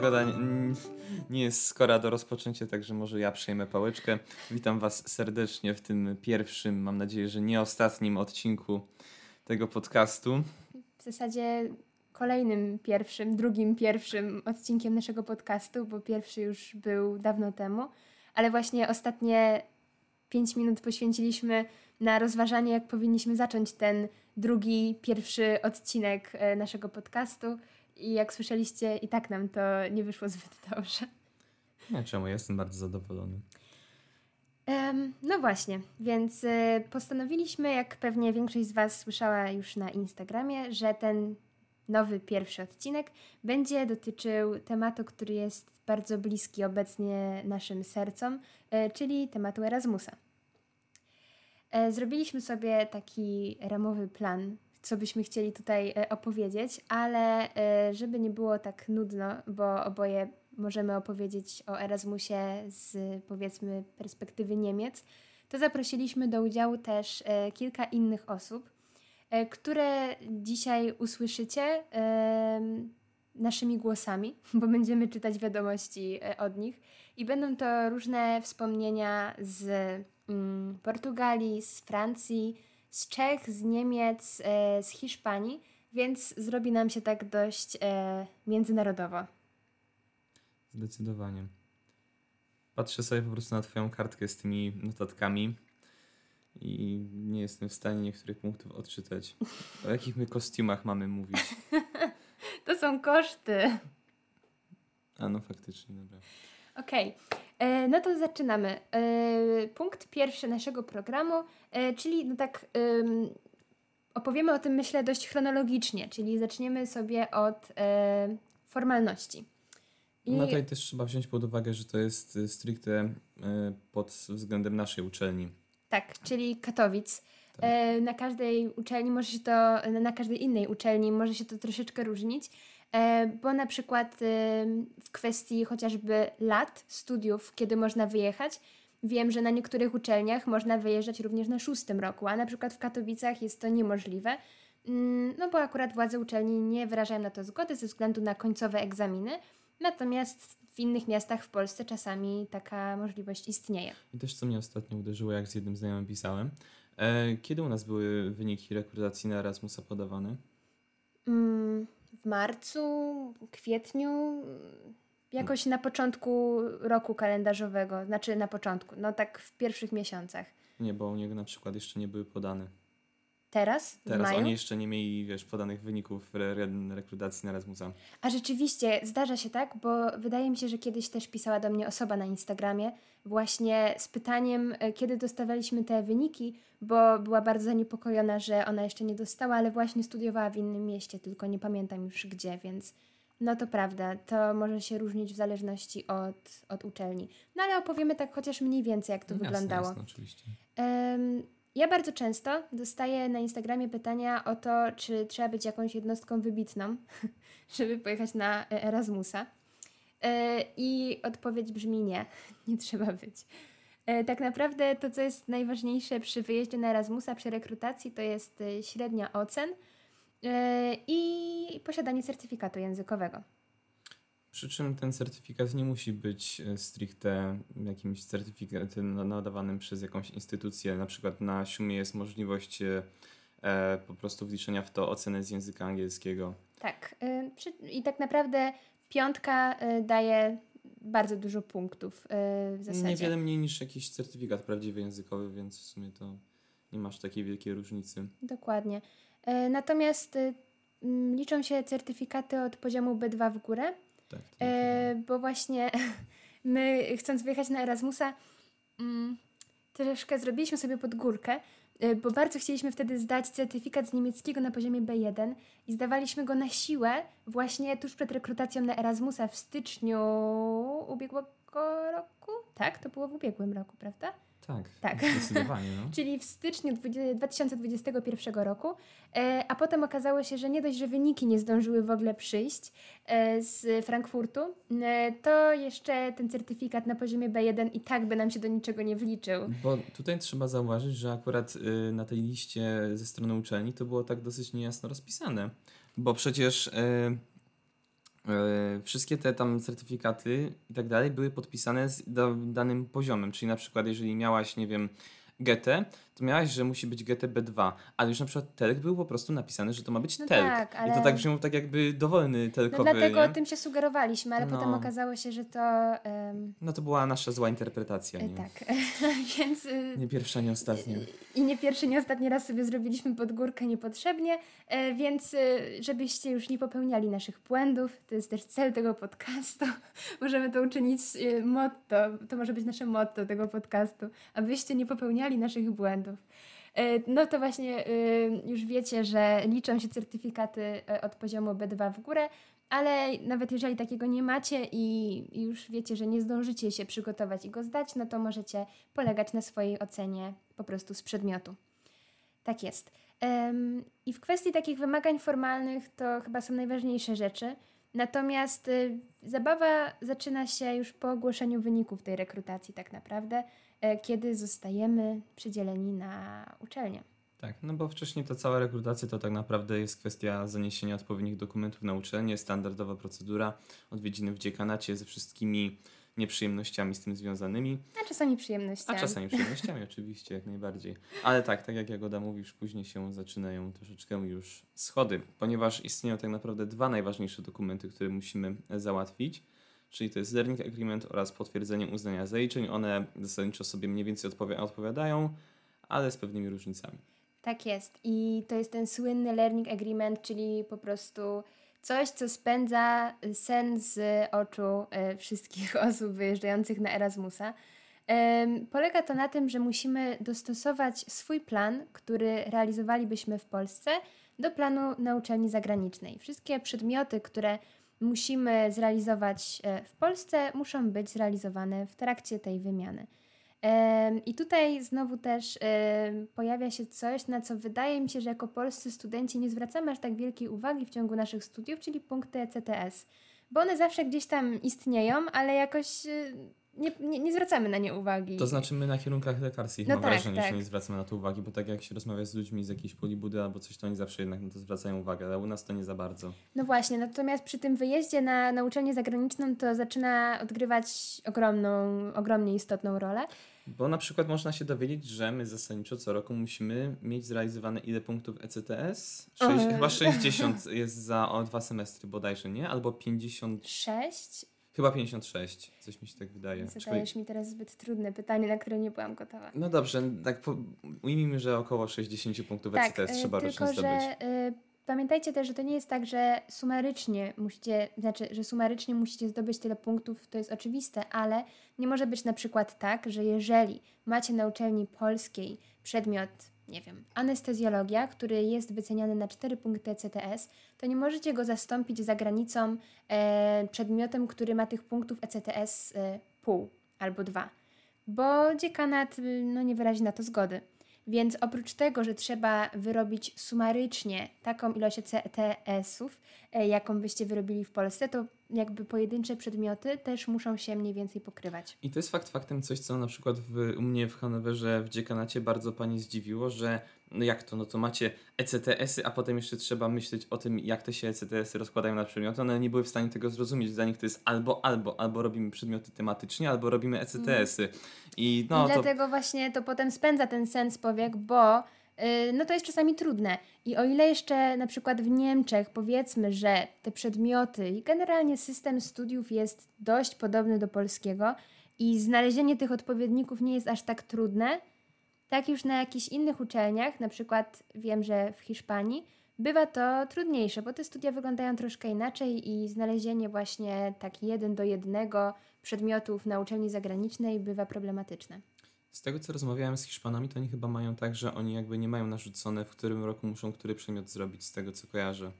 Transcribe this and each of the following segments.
Jagoda nie jest skora do rozpoczęcia, także może ja przejmę pałeczkę. Witam Was serdecznie w tym pierwszym, mam nadzieję, że nie ostatnim odcinku tego podcastu. W zasadzie kolejnym pierwszym, drugim pierwszym odcinkiem naszego podcastu, bo pierwszy już był dawno temu, ale właśnie ostatnie pięć minut poświęciliśmy na rozważanie, jak powinniśmy zacząć ten drugi, pierwszy odcinek e, naszego podcastu. I jak słyszeliście, i tak nam to nie wyszło zbyt dobrze. Nie, czemu? Jestem bardzo zadowolony. Um, no właśnie, więc y, postanowiliśmy, jak pewnie większość z Was słyszała już na Instagramie, że ten nowy pierwszy odcinek będzie dotyczył tematu, który jest bardzo bliski obecnie naszym sercom, y, czyli tematu Erasmusa. Y, zrobiliśmy sobie taki ramowy plan co byśmy chcieli tutaj e, opowiedzieć, ale e, żeby nie było tak nudno, bo oboje możemy opowiedzieć o Erasmusie z powiedzmy perspektywy Niemiec, to zaprosiliśmy do udziału też e, kilka innych osób, które dzisiaj usłyszycie naszymi głosami, bo będziemy czytać wiadomości od nich i będą to różne wspomnienia z mm, Portugalii, z Francji, z Czech, z Niemiec, e, z Hiszpanii, więc zrobi nam się tak dość e, międzynarodowo. Zdecydowanie. Patrzę sobie po prostu na Twoją kartkę z tymi notatkami i nie jestem w stanie niektórych punktów odczytać. O jakich my kostiumach mamy mówić? to są koszty. A no faktycznie, dobra. Okej. Okay. E, no to zaczynamy. E, punkt pierwszy naszego programu, e, czyli no tak opowiemy o tym myślę dość chronologicznie, czyli zaczniemy sobie od formalności. I... No tutaj też trzeba wziąć pod uwagę, że to jest stricte pod względem naszej uczelni. Tak, czyli Katowic. Tak. Na każdej uczelni może się to, na każdej innej uczelni może się to troszeczkę różnić. E, bo na przykład w kwestii chociażby lat studiów, kiedy można wyjechać, wiem, że na niektórych uczelniach można wyjeżdżać również na szóstym roku, a na przykład w Katowicach jest to niemożliwe, mm, no bo akurat władze uczelni nie wyrażają na to zgody ze względu na końcowe egzaminy, natomiast w innych miastach w Polsce czasami taka możliwość istnieje. I też co mnie ostatnio uderzyło, jak z jednym znajomym pisałem, e, kiedy u nas były wyniki rekrutacji na Erasmusa podawane? Mm w marcu, kwietniu, jakoś na początku roku kalendarzowego, znaczy na początku, no tak w pierwszych miesiącach. Nie, bo u niego na przykład jeszcze nie były podane. Teraz? Teraz oni jeszcze nie mieli, wiesz, podanych wyników re rekrutacji na Erasmusa. A rzeczywiście, zdarza się tak, bo wydaje mi się, że kiedyś też pisała do mnie osoba na Instagramie właśnie z pytaniem, e, kiedy dostawaliśmy te wyniki, bo była bardzo zaniepokojona, że ona jeszcze nie dostała, ale właśnie studiowała w innym mieście, tylko nie pamiętam już gdzie, więc no to prawda, to może się różnić w zależności od, od uczelni. No ale opowiemy tak chociaż mniej więcej, jak to no, wyglądało. Jasne, oczywiście. Um, ja bardzo często dostaję na Instagramie pytania o to, czy trzeba być jakąś jednostką wybitną, żeby pojechać na Erasmusa. E, I odpowiedź brzmi nie, nie trzeba być. E, tak naprawdę to, co jest najważniejsze przy wyjeździe na Erasmusa, przy rekrutacji, to jest e, średnia ocen i posiadanie certyfikatu językowego. Przy czym ten certyfikat nie musi być e, stricte jakimś certyfikatem nadawanym przez jakąś instytucję. Na przykład na Siumie jest możliwość e, e, po prostu wliczenia w to oceny z języka angielskiego. Tak. I tak naprawdę piątka daje bardzo dużo punktów w zasadzie. Niewiele mniej niż jakiś certyfikat prawdziwy językowy, więc w sumie to nie masz takiej wielkiej różnicy. Dokładnie. Natomiast liczą się certyfikaty od poziomu B2 w górę, tak, e, bo właśnie my chcąc wyjechać na Erasmusa mm, troszkę zrobiliśmy sobie pod górkę, e, bo bardzo chcieliśmy wtedy zdać certyfikat z niemieckiego na poziomie B1 i zdawaliśmy go na siłę właśnie tuż przed rekrutacją na Erasmusa w styczniu ubiegłego roku. Tak, to było w ubiegłym roku, prawda? Tak, tak. zdecydowanie. No. Czyli w styczniu 2021 roku, e, a potem okazało się, że nie dość, że wyniki nie zdążyły w ogóle przyjść e, z Frankfurtu, e, to jeszcze ten certyfikat na poziomie B1 i tak by nam się do niczego nie wliczył. Bo tutaj trzeba zauważyć, że akurat y, na tej liście ze strony uczelni to było tak dosyć niejasno rozpisane, bo przecież y, wszystkie te tam certyfikaty i tak dalej były podpisane z da, danym poziomem. Czyli na przykład, jeżeli miałaś, nie wiem, GT, to miałaś, że musi być GT B2, ale już na przykład telk był po prostu napisany, że to ma być No telk. tak, I ale- to tak brzmiał tak jakby dowolny No telkowy, dlatego nie? tym się sugerowaliśmy, ale No. potem okazało się, że to... No to była nasza zła interpretacja, e, nie? tak, więc... y, Nie pierwsza, nie ostatnia. I nie pierwszy, nie ostatni raz sobie zrobiliśmy pod górkę niepotrzebnie, e, więc e, żebyście już nie popełniali naszych błędów, to jest też cel tego podcastu. Możemy to uczynić e, motto, to może być nasze motto tego podcastu, abyście nie popełniali naszych błędów. E, No to właśnie e, już wiecie, że liczą się certyfikaty e, od poziomu B2 w górę, ale nawet jeżeli takiego nie macie i już wiecie, że nie zdążycie się przygotować i go zdać, no to możecie polegać na swojej ocenie po prostu z przedmiotu. Tak jest. I w kwestii takich wymagań formalnych to chyba są najważniejsze rzeczy. Natomiast y, zabawa zaczyna się już po ogłoszeniu wyników tej rekrutacji, tak naprawdę, kiedy zostajemy przydzieleni na uczelnię. Tak, no bo wcześniej to cała rekrutacja to tak naprawdę jest kwestia zaniesienia odpowiednich dokumentów na uczelnię, standardowa procedura, odwiedziny w dziekanacie ze wszystkimi nieprzyjemnościami z tym związanymi, A czasami przyjemnościami. a czasami przyjemnościami oczywiście, jak najbardziej. Ale tak, tak jak Jagoda mówisz, później się zaczynają troszeczkę już schody, ponieważ istnieją tak naprawdę dwa najważniejsze dokumenty, które musimy załatwić, czyli to jest Learning Agreement oraz potwierdzenie uznania zaliczeń. One zasadniczo sobie mniej więcej odpowi- odpowiadają, ale z pewnymi różnicami. Tak jest. I to jest ten słynny learning agreement, czyli po prostu coś, co spędza sen z oczu e, wszystkich osób wyjeżdżających na Erasmusa. Polega to na tym, że musimy dostosować swój plan, który realizowalibyśmy w Polsce, do planu na uczelni zagranicznej. Wszystkie przedmioty, które musimy zrealizować e, w Polsce, muszą być zrealizowane w trakcie tej wymiany. I tutaj znowu też em, pojawia się coś, na co wydaje mi się, że jako polscy studenci nie zwracamy aż tak wielkiej uwagi w ciągu naszych studiów, czyli punkty E ECTS. Bo one zawsze gdzieś tam istnieją, ale jakoś nie, nie, nie zwracamy na nie uwagi. To znaczy my na kierunkach lekarskich No mam tak, wrażenie, tak. że nie zwracamy na to uwagi, bo tak jak się rozmawia z ludźmi z jakiejś polibudy albo coś, to oni zawsze jednak na to zwracają uwagę, ale u nas to nie za bardzo. No właśnie, natomiast przy tym wyjeździe na, na uczelnię zagraniczną to zaczyna odgrywać ogromną, ogromnie istotną rolę. Bo na przykład można się dowiedzieć, że my zasadniczo co roku musimy mieć zrealizowane ile punktów ECTS? Sześć, chyba 60 jest za o dwa semestry bodajże, nie? Albo 50, Sześć? Chyba 56, coś mi się tak wydaje. Zadajesz mi teraz zbyt trudne pytanie, na które nie byłam gotowa. No dobrze, tak po, ujmijmy, że około 60 punktów Tak, ECTS y, trzeba tylko rocznie zdobyć. że y, pamiętajcie też, że to nie jest tak, że sumarycznie musicie, znaczy, że sumarycznie musicie zdobyć tyle punktów, to jest oczywiste, ale nie może być na przykład tak, że jeżeli macie na uczelni polskiej przedmiot, nie wiem, anestezjologia, który jest wyceniany na 4 punkty ECTS, to nie możecie go zastąpić za granicą e, przedmiotem, który ma tych punktów ECTS e, pół albo dwa, bo dziekanat y, no, nie wyrazi na to zgody. Więc oprócz tego, że trzeba wyrobić sumarycznie taką ilość CTS-ów, e, jaką byście wyrobili w Polsce, to jakby pojedyncze przedmioty też muszą się mniej więcej pokrywać. I to jest fakt faktem coś, co na przykład w, u mnie w Hanowerze w dziekanacie bardzo pani zdziwiło, że no jak to, no to macie ECTS-y, a potem jeszcze trzeba myśleć o tym, jak te się ECTS-y rozkładają na przedmioty. One nie były w stanie tego zrozumieć. Dla nich to jest albo, albo, albo robimy przedmioty tematycznie, albo robimy ECTS-y. I no I to dlatego właśnie to potem spędza ten sens powiek, bo no to jest czasami trudne. I o ile jeszcze na przykład w Niemczech powiedzmy, że te przedmioty i generalnie system studiów jest dość podobny do polskiego i znalezienie tych odpowiedników nie jest aż tak trudne, tak już na jakichś innych uczelniach, na przykład wiem, że w Hiszpanii, bywa to trudniejsze, bo te studia wyglądają troszkę inaczej i znalezienie właśnie tak jeden do jednego przedmiotów na uczelni zagranicznej bywa problematyczne. Z tego, co rozmawiałem z Hiszpanami, to oni chyba mają tak, że oni jakby nie mają narzucone, w którym roku muszą który przedmiot zrobić, z tego, co kojarzę.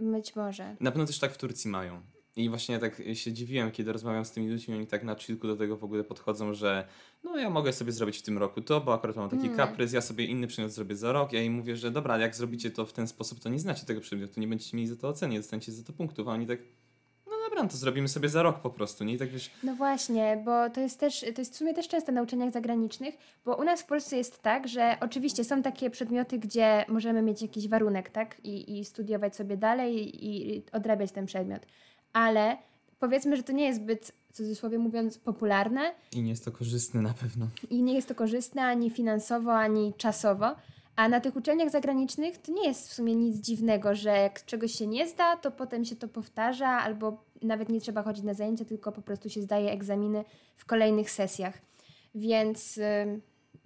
Być może. Na pewno też tak w Turcji mają. I właśnie tak się dziwiłem, kiedy rozmawiam z tymi ludźmi, oni tak na chillku do tego w ogóle podchodzą, że no ja mogę sobie zrobić w tym roku to, bo akurat mam taki Mm. kaprys, ja sobie inny przedmiot zrobię za rok. Ja im mówię, że dobra, ale jak zrobicie to w ten sposób, to nie znacie tego przedmiotu, nie będziecie mieli za to oceny, nie dostaniecie za to punktów. A oni tak, dobra, no to zrobimy sobie za rok po prostu, nie? I tak wiesz, No właśnie, bo to jest też, to jest w sumie też często na uczelniach zagranicznych, bo u nas w Polsce jest tak, że oczywiście są takie przedmioty, gdzie możemy mieć jakiś warunek, tak? I, i studiować sobie dalej i, i odrabiać ten przedmiot. ale powiedzmy, że to nie jest zbyt, w cudzysłowie mówiąc, popularne. I nie jest to korzystne na pewno. I nie jest to korzystne ani finansowo, ani czasowo. A na tych uczelniach zagranicznych to nie jest w sumie nic dziwnego, że jak czegoś się nie zda, to potem się to powtarza, albo nawet nie trzeba chodzić na zajęcia, tylko po prostu się zdaje egzaminy w kolejnych sesjach. Więc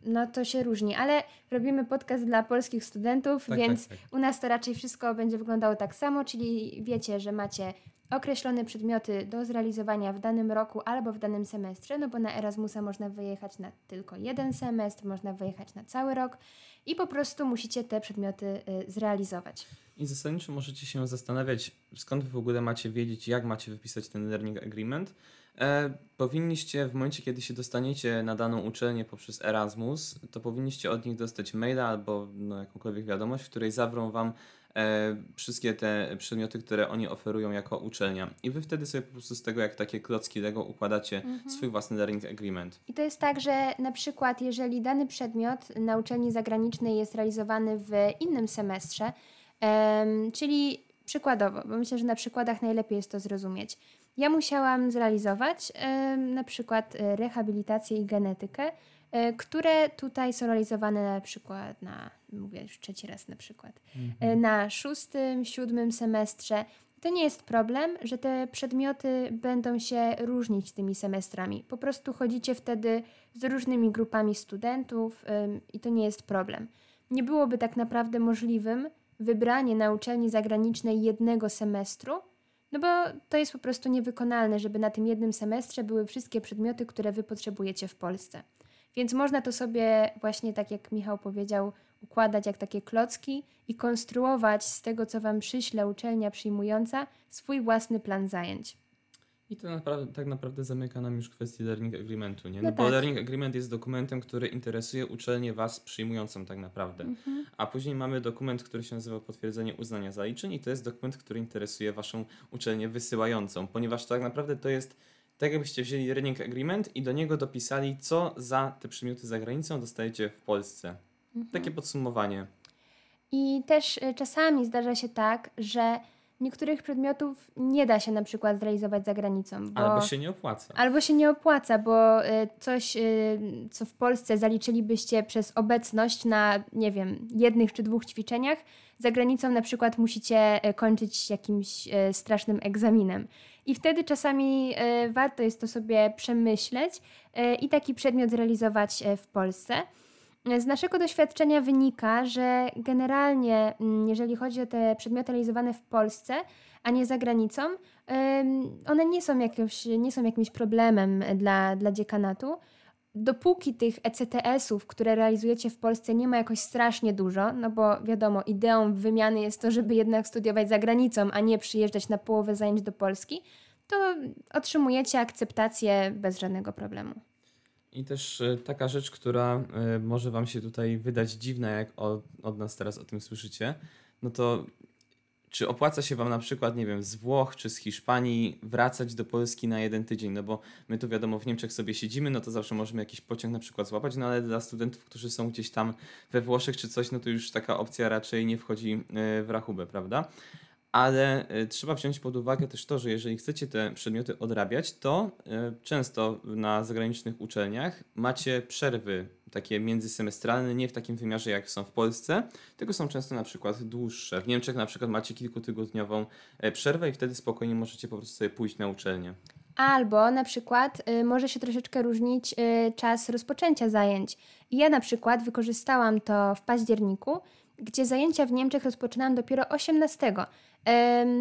no to się różni, ale robimy podcast dla polskich studentów, tak, więc tak, tak. u nas to raczej wszystko będzie wyglądało tak samo, czyli wiecie, że macie określone przedmioty do zrealizowania w danym roku albo w danym semestrze, no bo na Erasmusa można wyjechać na tylko jeden semestr, można wyjechać na cały rok i po prostu musicie te przedmioty y, zrealizować. I zasadniczo możecie się zastanawiać, skąd wy w ogóle macie wiedzieć, jak macie wypisać ten learning agreement. E, powinniście w momencie, kiedy się dostaniecie na daną uczelnię poprzez Erasmus, to powinniście od nich dostać maila albo no, jakąkolwiek wiadomość, w której zawrą wam wszystkie te przedmioty, które oni oferują jako uczelnia. I wy wtedy sobie po prostu z tego, jak takie klocki Lego, układacie mhm. swój własny learning agreement. I to jest tak, że na przykład, jeżeli dany przedmiot na uczelni zagranicznej jest realizowany w innym semestrze, czyli przykładowo, bo myślę, że na przykładach najlepiej jest to zrozumieć. Ja musiałam zrealizować na przykład e, rehabilitację i genetykę, e, które tutaj są realizowane na przykład na, mówię już trzeci raz na przykład, e, mhm. na szóstym, siódmym semestrze. To nie jest problem, że te przedmioty będą się różnić tymi semestrami. Po prostu chodzicie wtedy z różnymi grupami studentów i to nie jest problem. Nie byłoby tak naprawdę możliwym wybranie na uczelni zagranicznej jednego semestru, no bo to jest po prostu niewykonalne, żeby na tym jednym semestrze były wszystkie przedmioty, które wy potrzebujecie w Polsce. Więc można to sobie właśnie, tak jak Michał powiedział, układać jak takie klocki i konstruować z tego, co wam przyśle uczelnia przyjmująca, swój własny plan zajęć. I to naprawdę, tak naprawdę zamyka nam już kwestię Learning Agreementu, nie? No, no bo tak. Learning Agreement jest dokumentem, który interesuje uczelnię Was przyjmującą tak naprawdę. Mhm. A później mamy dokument, który się nazywa potwierdzenie uznania zaliczeń i to jest dokument, który interesuje Waszą uczelnię wysyłającą, ponieważ tak naprawdę to jest tak jakbyście wzięli Learning Agreement i do niego dopisali, co za te przedmioty za granicą dostajecie w Polsce. Mhm. Takie podsumowanie. I też y, czasami zdarza się tak, że niektórych przedmiotów nie da się na przykład zrealizować za granicą. Bo, albo się nie opłaca. Albo się nie opłaca, bo y, coś, y, co w Polsce zaliczylibyście przez obecność na, nie wiem, jednych czy dwóch ćwiczeniach, za granicą na przykład musicie y, kończyć jakimś strasznym egzaminem. I wtedy czasami warto jest to sobie przemyśleć i taki przedmiot zrealizować w Polsce. Z naszego doświadczenia wynika, że generalnie, mm, jeżeli chodzi o te przedmioty realizowane w Polsce, a nie za granicą, one nie są, jakimś, nie są jakimś problemem dla, dla dziekanatu. Dopóki tych ECTS-ów, które realizujecie w Polsce, nie ma jakoś strasznie dużo, no bo wiadomo, ideą wymiany jest to, żeby jednak studiować za granicą, a nie przyjeżdżać na połowę zajęć do Polski, to otrzymujecie akceptację bez żadnego problemu. I też e, taka rzecz, która e, może Wam się tutaj wydać dziwna, jak od, od nas teraz o tym słyszycie, no to czy opłaca się Wam na przykład, nie wiem, z Włoch czy z Hiszpanii wracać do Polski na jeden tydzień? No bo my tu wiadomo, w Niemczech sobie siedzimy, no to zawsze możemy jakiś pociąg na przykład złapać, no ale dla studentów, którzy są gdzieś tam we Włoszech czy coś, no to już taka opcja raczej nie wchodzi e, w rachubę, prawda? Ale e, trzeba wziąć pod uwagę też to, że jeżeli chcecie te przedmioty odrabiać, to e, często na zagranicznych uczelniach macie przerwy takie międzysemestralne, nie w takim wymiarze jak są w Polsce, tylko są często na przykład dłuższe. W Niemczech na przykład macie kilkutygodniową e, przerwę i wtedy spokojnie możecie po prostu sobie pójść na uczelnię. Albo na przykład y, może się troszeczkę różnić y, czas rozpoczęcia zajęć. Ja na przykład wykorzystałam to w październiku, gdzie zajęcia w Niemczech rozpoczynam dopiero 18.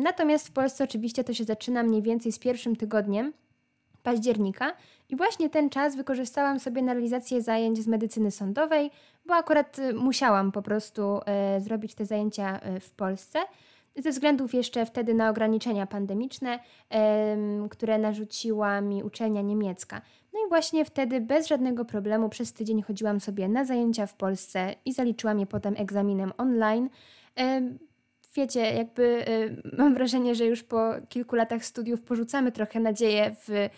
Natomiast w Polsce oczywiście to się zaczyna mniej więcej z pierwszym tygodniem października i właśnie ten czas wykorzystałam sobie na realizację zajęć z medycyny sądowej, bo akurat y, musiałam po prostu e, zrobić te zajęcia e, w Polsce ze względów jeszcze wtedy na ograniczenia pandemiczne, które narzuciła mi uczelnia niemiecka. No i właśnie wtedy bez żadnego problemu przez tydzień chodziłam sobie na zajęcia w Polsce i zaliczyłam je potem egzaminem online. Wiecie, jakby mam wrażenie, że już po kilku latach studiów porzucamy trochę nadzieję w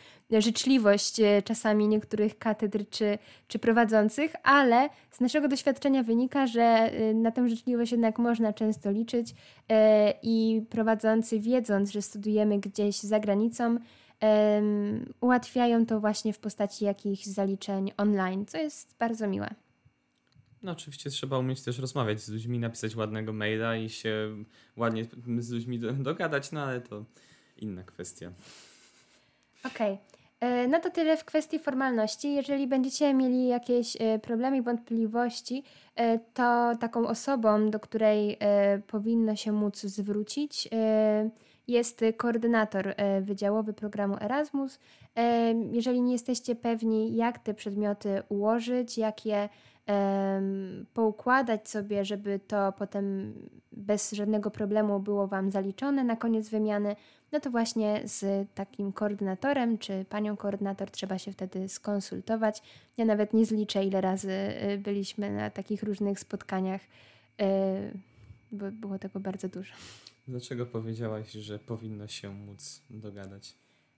życzliwość czasami niektórych katedr czy, czy prowadzących, ale z naszego doświadczenia wynika, że na tę życzliwość jednak można często liczyć i prowadzący wiedząc, że studujemy gdzieś za granicą, ułatwiają to właśnie w postaci jakichś zaliczeń online, co jest bardzo miłe. No oczywiście trzeba umieć też rozmawiać z ludźmi, napisać ładnego maila i się ładnie z ludźmi dogadać, no ale to inna kwestia. Okej. Okay. E, no to tyle w kwestii formalności. Jeżeli będziecie mieli jakieś e, problemy i wątpliwości, e, to taką osobą, do której powinno się móc zwrócić, jest koordynator wydziałowy programu Erasmus. Jeżeli nie jesteście pewni, jak te przedmioty ułożyć, jak je poukładać sobie, żeby to potem bez żadnego problemu było Wam zaliczone na koniec wymiany, no to właśnie z takim koordynatorem czy panią koordynator trzeba się wtedy skonsultować. Ja nawet nie zliczę, ile razy y, byliśmy na takich różnych spotkaniach, bo było tego bardzo dużo. Dlaczego powiedziałaś, że powinno się móc dogadać?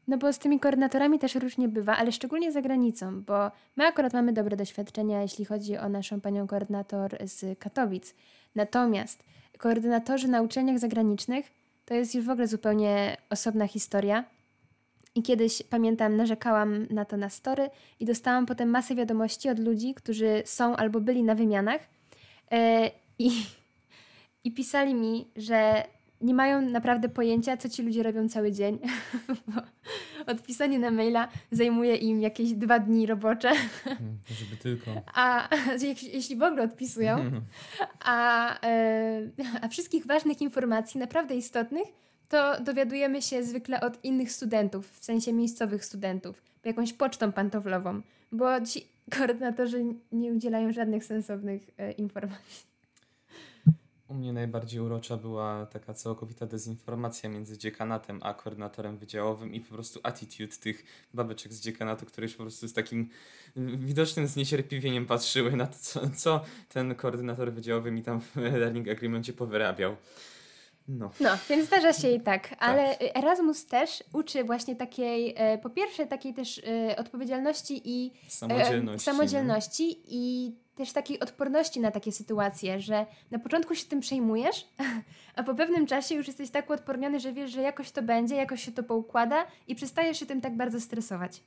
No bo z tymi koordynatorami też różnie bywa, ale szczególnie za granicą, bo my akurat mamy dobre doświadczenia, jeśli chodzi o naszą panią koordynator z Katowic. Natomiast koordynatorzy na uczelniach zagranicznych to jest już w ogóle zupełnie osobna historia. I kiedyś, pamiętam, narzekałam na to na story i dostałam potem masę wiadomości od ludzi, którzy są albo byli na wymianach yy, i, i pisali mi, że nie mają naprawdę pojęcia, co ci ludzie robią cały dzień. Odpisanie na maila zajmuje im jakieś dwa dni robocze. Hmm, żeby tylko. A jeśli w ogóle odpisują, a, e, a wszystkich ważnych informacji, naprawdę istotnych, to dowiadujemy się zwykle od innych studentów, w sensie miejscowych studentów, jakąś pocztą pantoflową, bo ci koordynatorzy nie udzielają żadnych sensownych e, informacji. U mnie najbardziej urocza była taka całkowita dezinformacja między dziekanatem a koordynatorem wydziałowym i po prostu attitude tych babeczek z dziekanatu, które już po prostu z takim widocznym zniecierpliwieniem patrzyły na to, co, co ten koordynator wydziałowy mi tam w learning agreemencie powyrabiał. No. no, więc zdarza się i tak, ale tak. Erasmus też uczy właśnie takiej, e, po pierwsze takiej też e, odpowiedzialności i samodzielności, e, samodzielności i też takiej odporności na takie sytuacje, że na początku się tym przejmujesz, a po pewnym czasie już jesteś tak uodporniony, że wiesz, że jakoś to będzie, jakoś się to poukłada i przestajesz się tym tak bardzo stresować.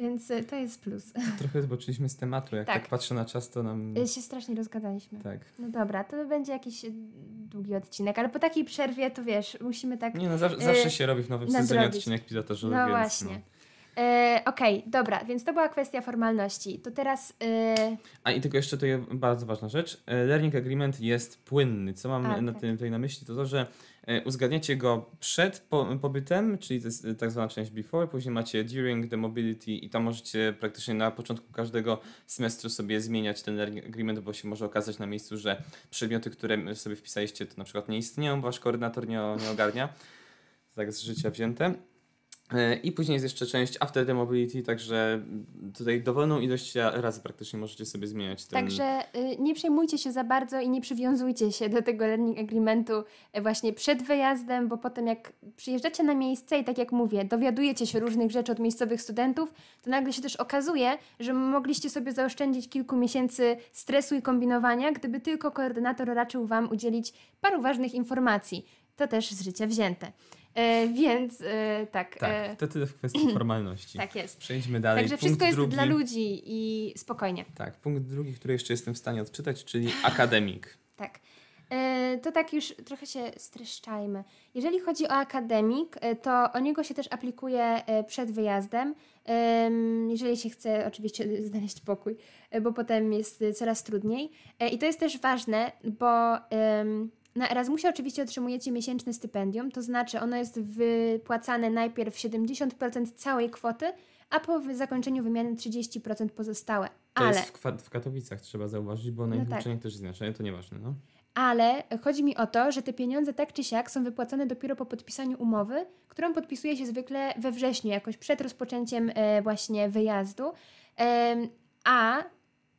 Więc e, to jest plus. Trochę zboczyliśmy z tematu. Jak tak. tak patrzę na czas, to nam. E, się strasznie rozgadaliśmy. Tak. No dobra, to będzie jakiś e, długi odcinek, ale po takiej przerwie to wiesz, musimy tak. Nie, no zawsze, zawsze się robi w nowym nadrobić. sezonie odcinek pilotażowy. No więc, właśnie. No. E, Okej, okay, dobra, więc to była kwestia formalności. To teraz. E... A i tylko jeszcze to jest bardzo ważna rzecz. E, learning Agreement jest płynny. Co mam A, na tak. tym, tutaj na myśli, to to, że uzgadniacie go przed po, pobytem, czyli to jest tak zwana część before, później macie during the mobility i tam możecie praktycznie na początku każdego semestru sobie zmieniać ten learning agreement, bo się może okazać na miejscu, że przedmioty, które sobie wpisaliście, to na przykład nie istnieją, wasz koordynator nie, nie ogarnia. Tak z życia wzięte. E, I później jest jeszcze część After the Mobility, także tutaj dowolną ilość razy praktycznie możecie sobie zmieniać ten... Także y, nie przejmujcie się za bardzo i nie przywiązujcie się do tego learning agreementu e, właśnie przed wyjazdem, bo potem jak przyjeżdżacie na miejsce i tak jak mówię, dowiadujecie się różnych rzeczy od miejscowych studentów, to nagle się też okazuje, że mogliście sobie zaoszczędzić kilku miesięcy stresu i kombinowania, gdyby tylko koordynator raczył Wam udzielić paru ważnych informacji. To też z życia wzięte. E, więc e, tak. Tak, e, to tyle w kwestii formalności. tak jest. Przejdźmy dalej. Także punkt wszystko jest drugi, dla ludzi i spokojnie. Tak, punkt drugi, który jeszcze jestem w stanie odczytać, czyli akademik. tak. E, to tak już trochę się streszczajmy. Jeżeli chodzi o akademik, e, to o niego się też aplikuje e, przed wyjazdem. Jeżeli się chce oczywiście znaleźć pokój, bo potem jest coraz trudniej. I to jest też ważne, bo na Erasmusie oczywiście otrzymujecie miesięczne stypendium, to znaczy ono jest wypłacane najpierw 70% całej kwoty, a po zakończeniu wymiany 30% pozostałe. To Ale... jest w, w, Katowicach, trzeba zauważyć, bo na no tak. też znaczenie, to nieważne, no. Ale chodzi mi o to, że te pieniądze tak czy siak są wypłacane dopiero po podpisaniu umowy, którą podpisuje się zwykle we wrześniu, jakoś przed rozpoczęciem e, właśnie wyjazdu. A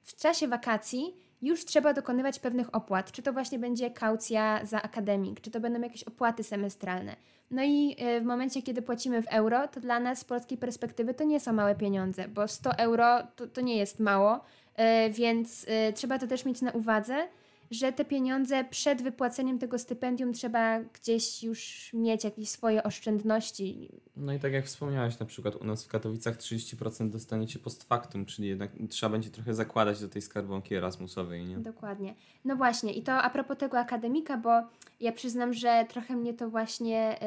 w czasie wakacji już trzeba dokonywać pewnych opłat. Czy to właśnie będzie kaucja za akademik, czy to będą jakieś opłaty semestralne. No i y, w momencie, kiedy płacimy w euro, to dla nas z polskiej perspektywy to nie są małe pieniądze, bo 100 euro to, to nie jest mało, y, więc y, trzeba to też mieć na uwadze że te pieniądze przed wypłaceniem tego stypendium trzeba gdzieś już mieć jakieś swoje oszczędności. No i tak jak wspomniałaś, na przykład u nas w Katowicach 30% dostaniecie post factum, czyli jednak trzeba będzie trochę zakładać do tej skarbonki Erasmusowej, nie? Dokładnie. No właśnie, i to a propos tego akademika, bo ja przyznam, że trochę mnie to właśnie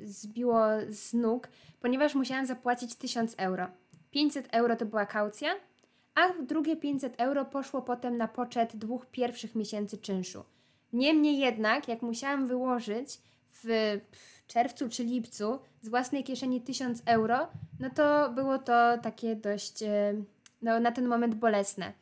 yy, zbiło z nóg, ponieważ musiałam zapłacić 1000 euro. 500 euro to była kaucja, a drugie 500 euro poszło potem na poczet dwóch pierwszych miesięcy czynszu. Niemniej jednak, jak musiałam wyłożyć w czerwcu czy lipcu z własnej kieszeni 1000 euro, no to było to takie dość, e, no na ten moment bolesne.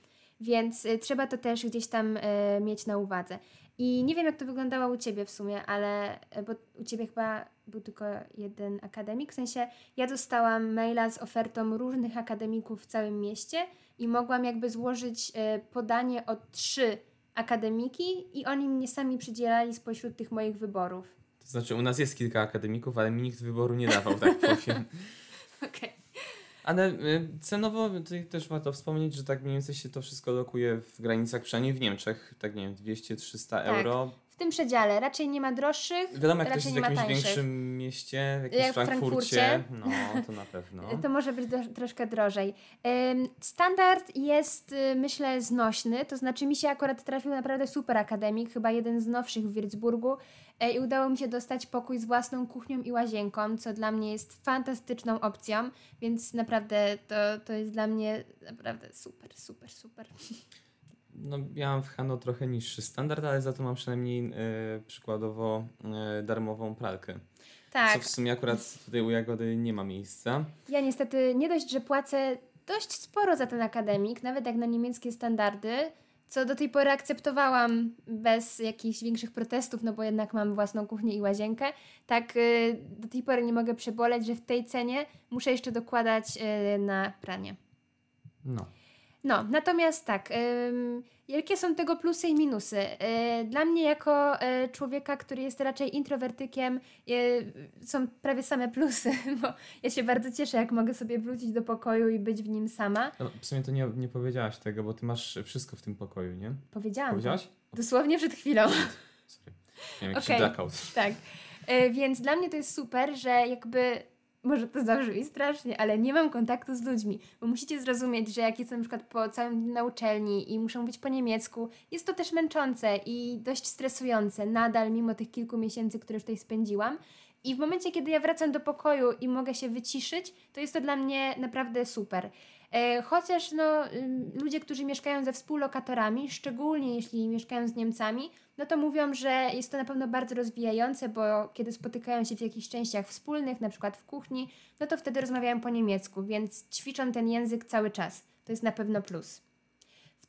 Więc e, trzeba to też gdzieś tam e, mieć na uwadze. I nie wiem, jak to wyglądało u Ciebie w sumie, ale bo u Ciebie chyba był tylko jeden akademik. W sensie ja dostałam maila z ofertą różnych akademików w całym mieście i mogłam jakby złożyć e, podanie o trzy akademiki i oni mnie sami przydzielali spośród tych moich wyborów. To znaczy u nas jest kilka akademików, ale mi nikt wyboru nie dawał, tak powiem. Okej. Okay. Ale y, cenowo tutaj też warto wspomnieć, że tak mniej więcej się to wszystko lokuje w granicach, przynajmniej w Niemczech, tak nie wiem, 200-300 tak. euro tym przedziale. Raczej nie ma droższych. Wiadomo, jak ktoś jest w jakimś większym mieście, w jakimś jak Frankfurcie, no to na pewno. to może być do, troszkę drożej. Standard jest, y, myślę, znośny, to znaczy mi się akurat trafił naprawdę super akademik, chyba jeden z nowszych w Würzburgu e, i udało mi się dostać pokój z własną kuchnią i łazienką, co dla mnie jest fantastyczną opcją, więc naprawdę to, to jest dla mnie naprawdę super, super, super. No, ja mam w Hano trochę niższy standard, ale za to mam przynajmniej y, przykładowo y, darmową pralkę. Tak. Co w sumie akurat tutaj u Jagody nie ma miejsca. Ja niestety nie dość, że płacę dość sporo za ten akademik, nawet jak na niemieckie standardy, co do tej pory akceptowałam bez jakichś większych protestów, no bo jednak mam własną kuchnię i łazienkę. Tak y, do tej pory nie mogę przeboleć, że w tej cenie muszę jeszcze dokładać na pranie. No. No, natomiast tak, ym, jakie są tego plusy i minusy? Yy, dla mnie, jako yy, człowieka, który jest raczej introwertykiem, yy, są prawie same plusy, bo ja się bardzo cieszę, jak mogę sobie wrócić do pokoju i być w nim sama. No, w sumie to nie, nie powiedziałaś tego, bo ty masz wszystko w tym pokoju, nie? Powiedziałam. Powiedziałaś? Dosłownie przed chwilą. Sorry. Miałem jakiś okay. blackout. Tak. Więc dla mnie to jest super, że jakby może to zabrzmi strasznie, ale nie mam kontaktu z ludźmi, bo musicie zrozumieć, że jak jestem na przykład po całym dniu na uczelni i muszę mówić po niemiecku, jest to też męczące i dość stresujące nadal, mimo tych kilku miesięcy, które już tutaj spędziłam. I w momencie, kiedy ja wracam do pokoju i mogę się wyciszyć, to jest to dla mnie naprawdę super. E, chociaż no, ludzie, którzy mieszkają ze współlokatorami, szczególnie jeśli mieszkają z Niemcami, no to mówią, że jest to na pewno bardzo rozwijające, bo kiedy spotykają się w jakichś częściach wspólnych, na przykład w kuchni, no to wtedy rozmawiają po niemiecku, więc ćwiczą ten język cały czas. To jest na pewno plus.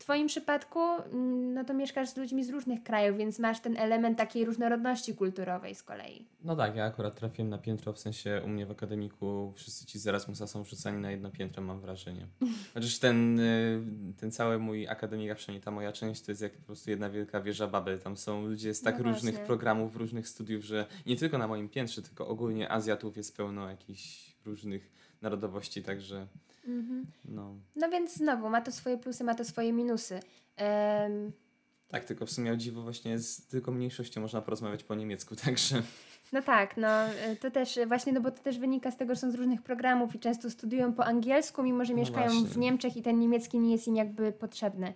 W Twoim przypadku, mm, no to mieszkasz z ludźmi z różnych krajów, więc masz ten element takiej różnorodności kulturowej z kolei. No tak, ja akurat trafiłem na piętro, w sensie u mnie w akademiku wszyscy ci z Erasmusa są wrzucani na jedno piętro, mam wrażenie. Chociaż ten, y, ten cały mój akademik, a przynajmniej ta moja część, to jest jak po prostu jedna wielka wieża Babel. Tam są ludzie z tak no różnych programów, różnych studiów, że nie tylko na moim piętrze, tylko ogólnie Azjatów jest pełno jakichś różnych narodowości, także... Mhm. No. no więc znowu, ma to swoje plusy, ma to swoje minusy. Um... Tak, tylko w sumie o dziwo właśnie z tylko mniejszością można porozmawiać po niemiecku, także... No tak, no to też właśnie, no bo to też wynika z tego, że są z różnych programów i często studiują po angielsku, mimo że no mieszkają no w Niemczech i ten niemiecki nie jest im jakby potrzebny.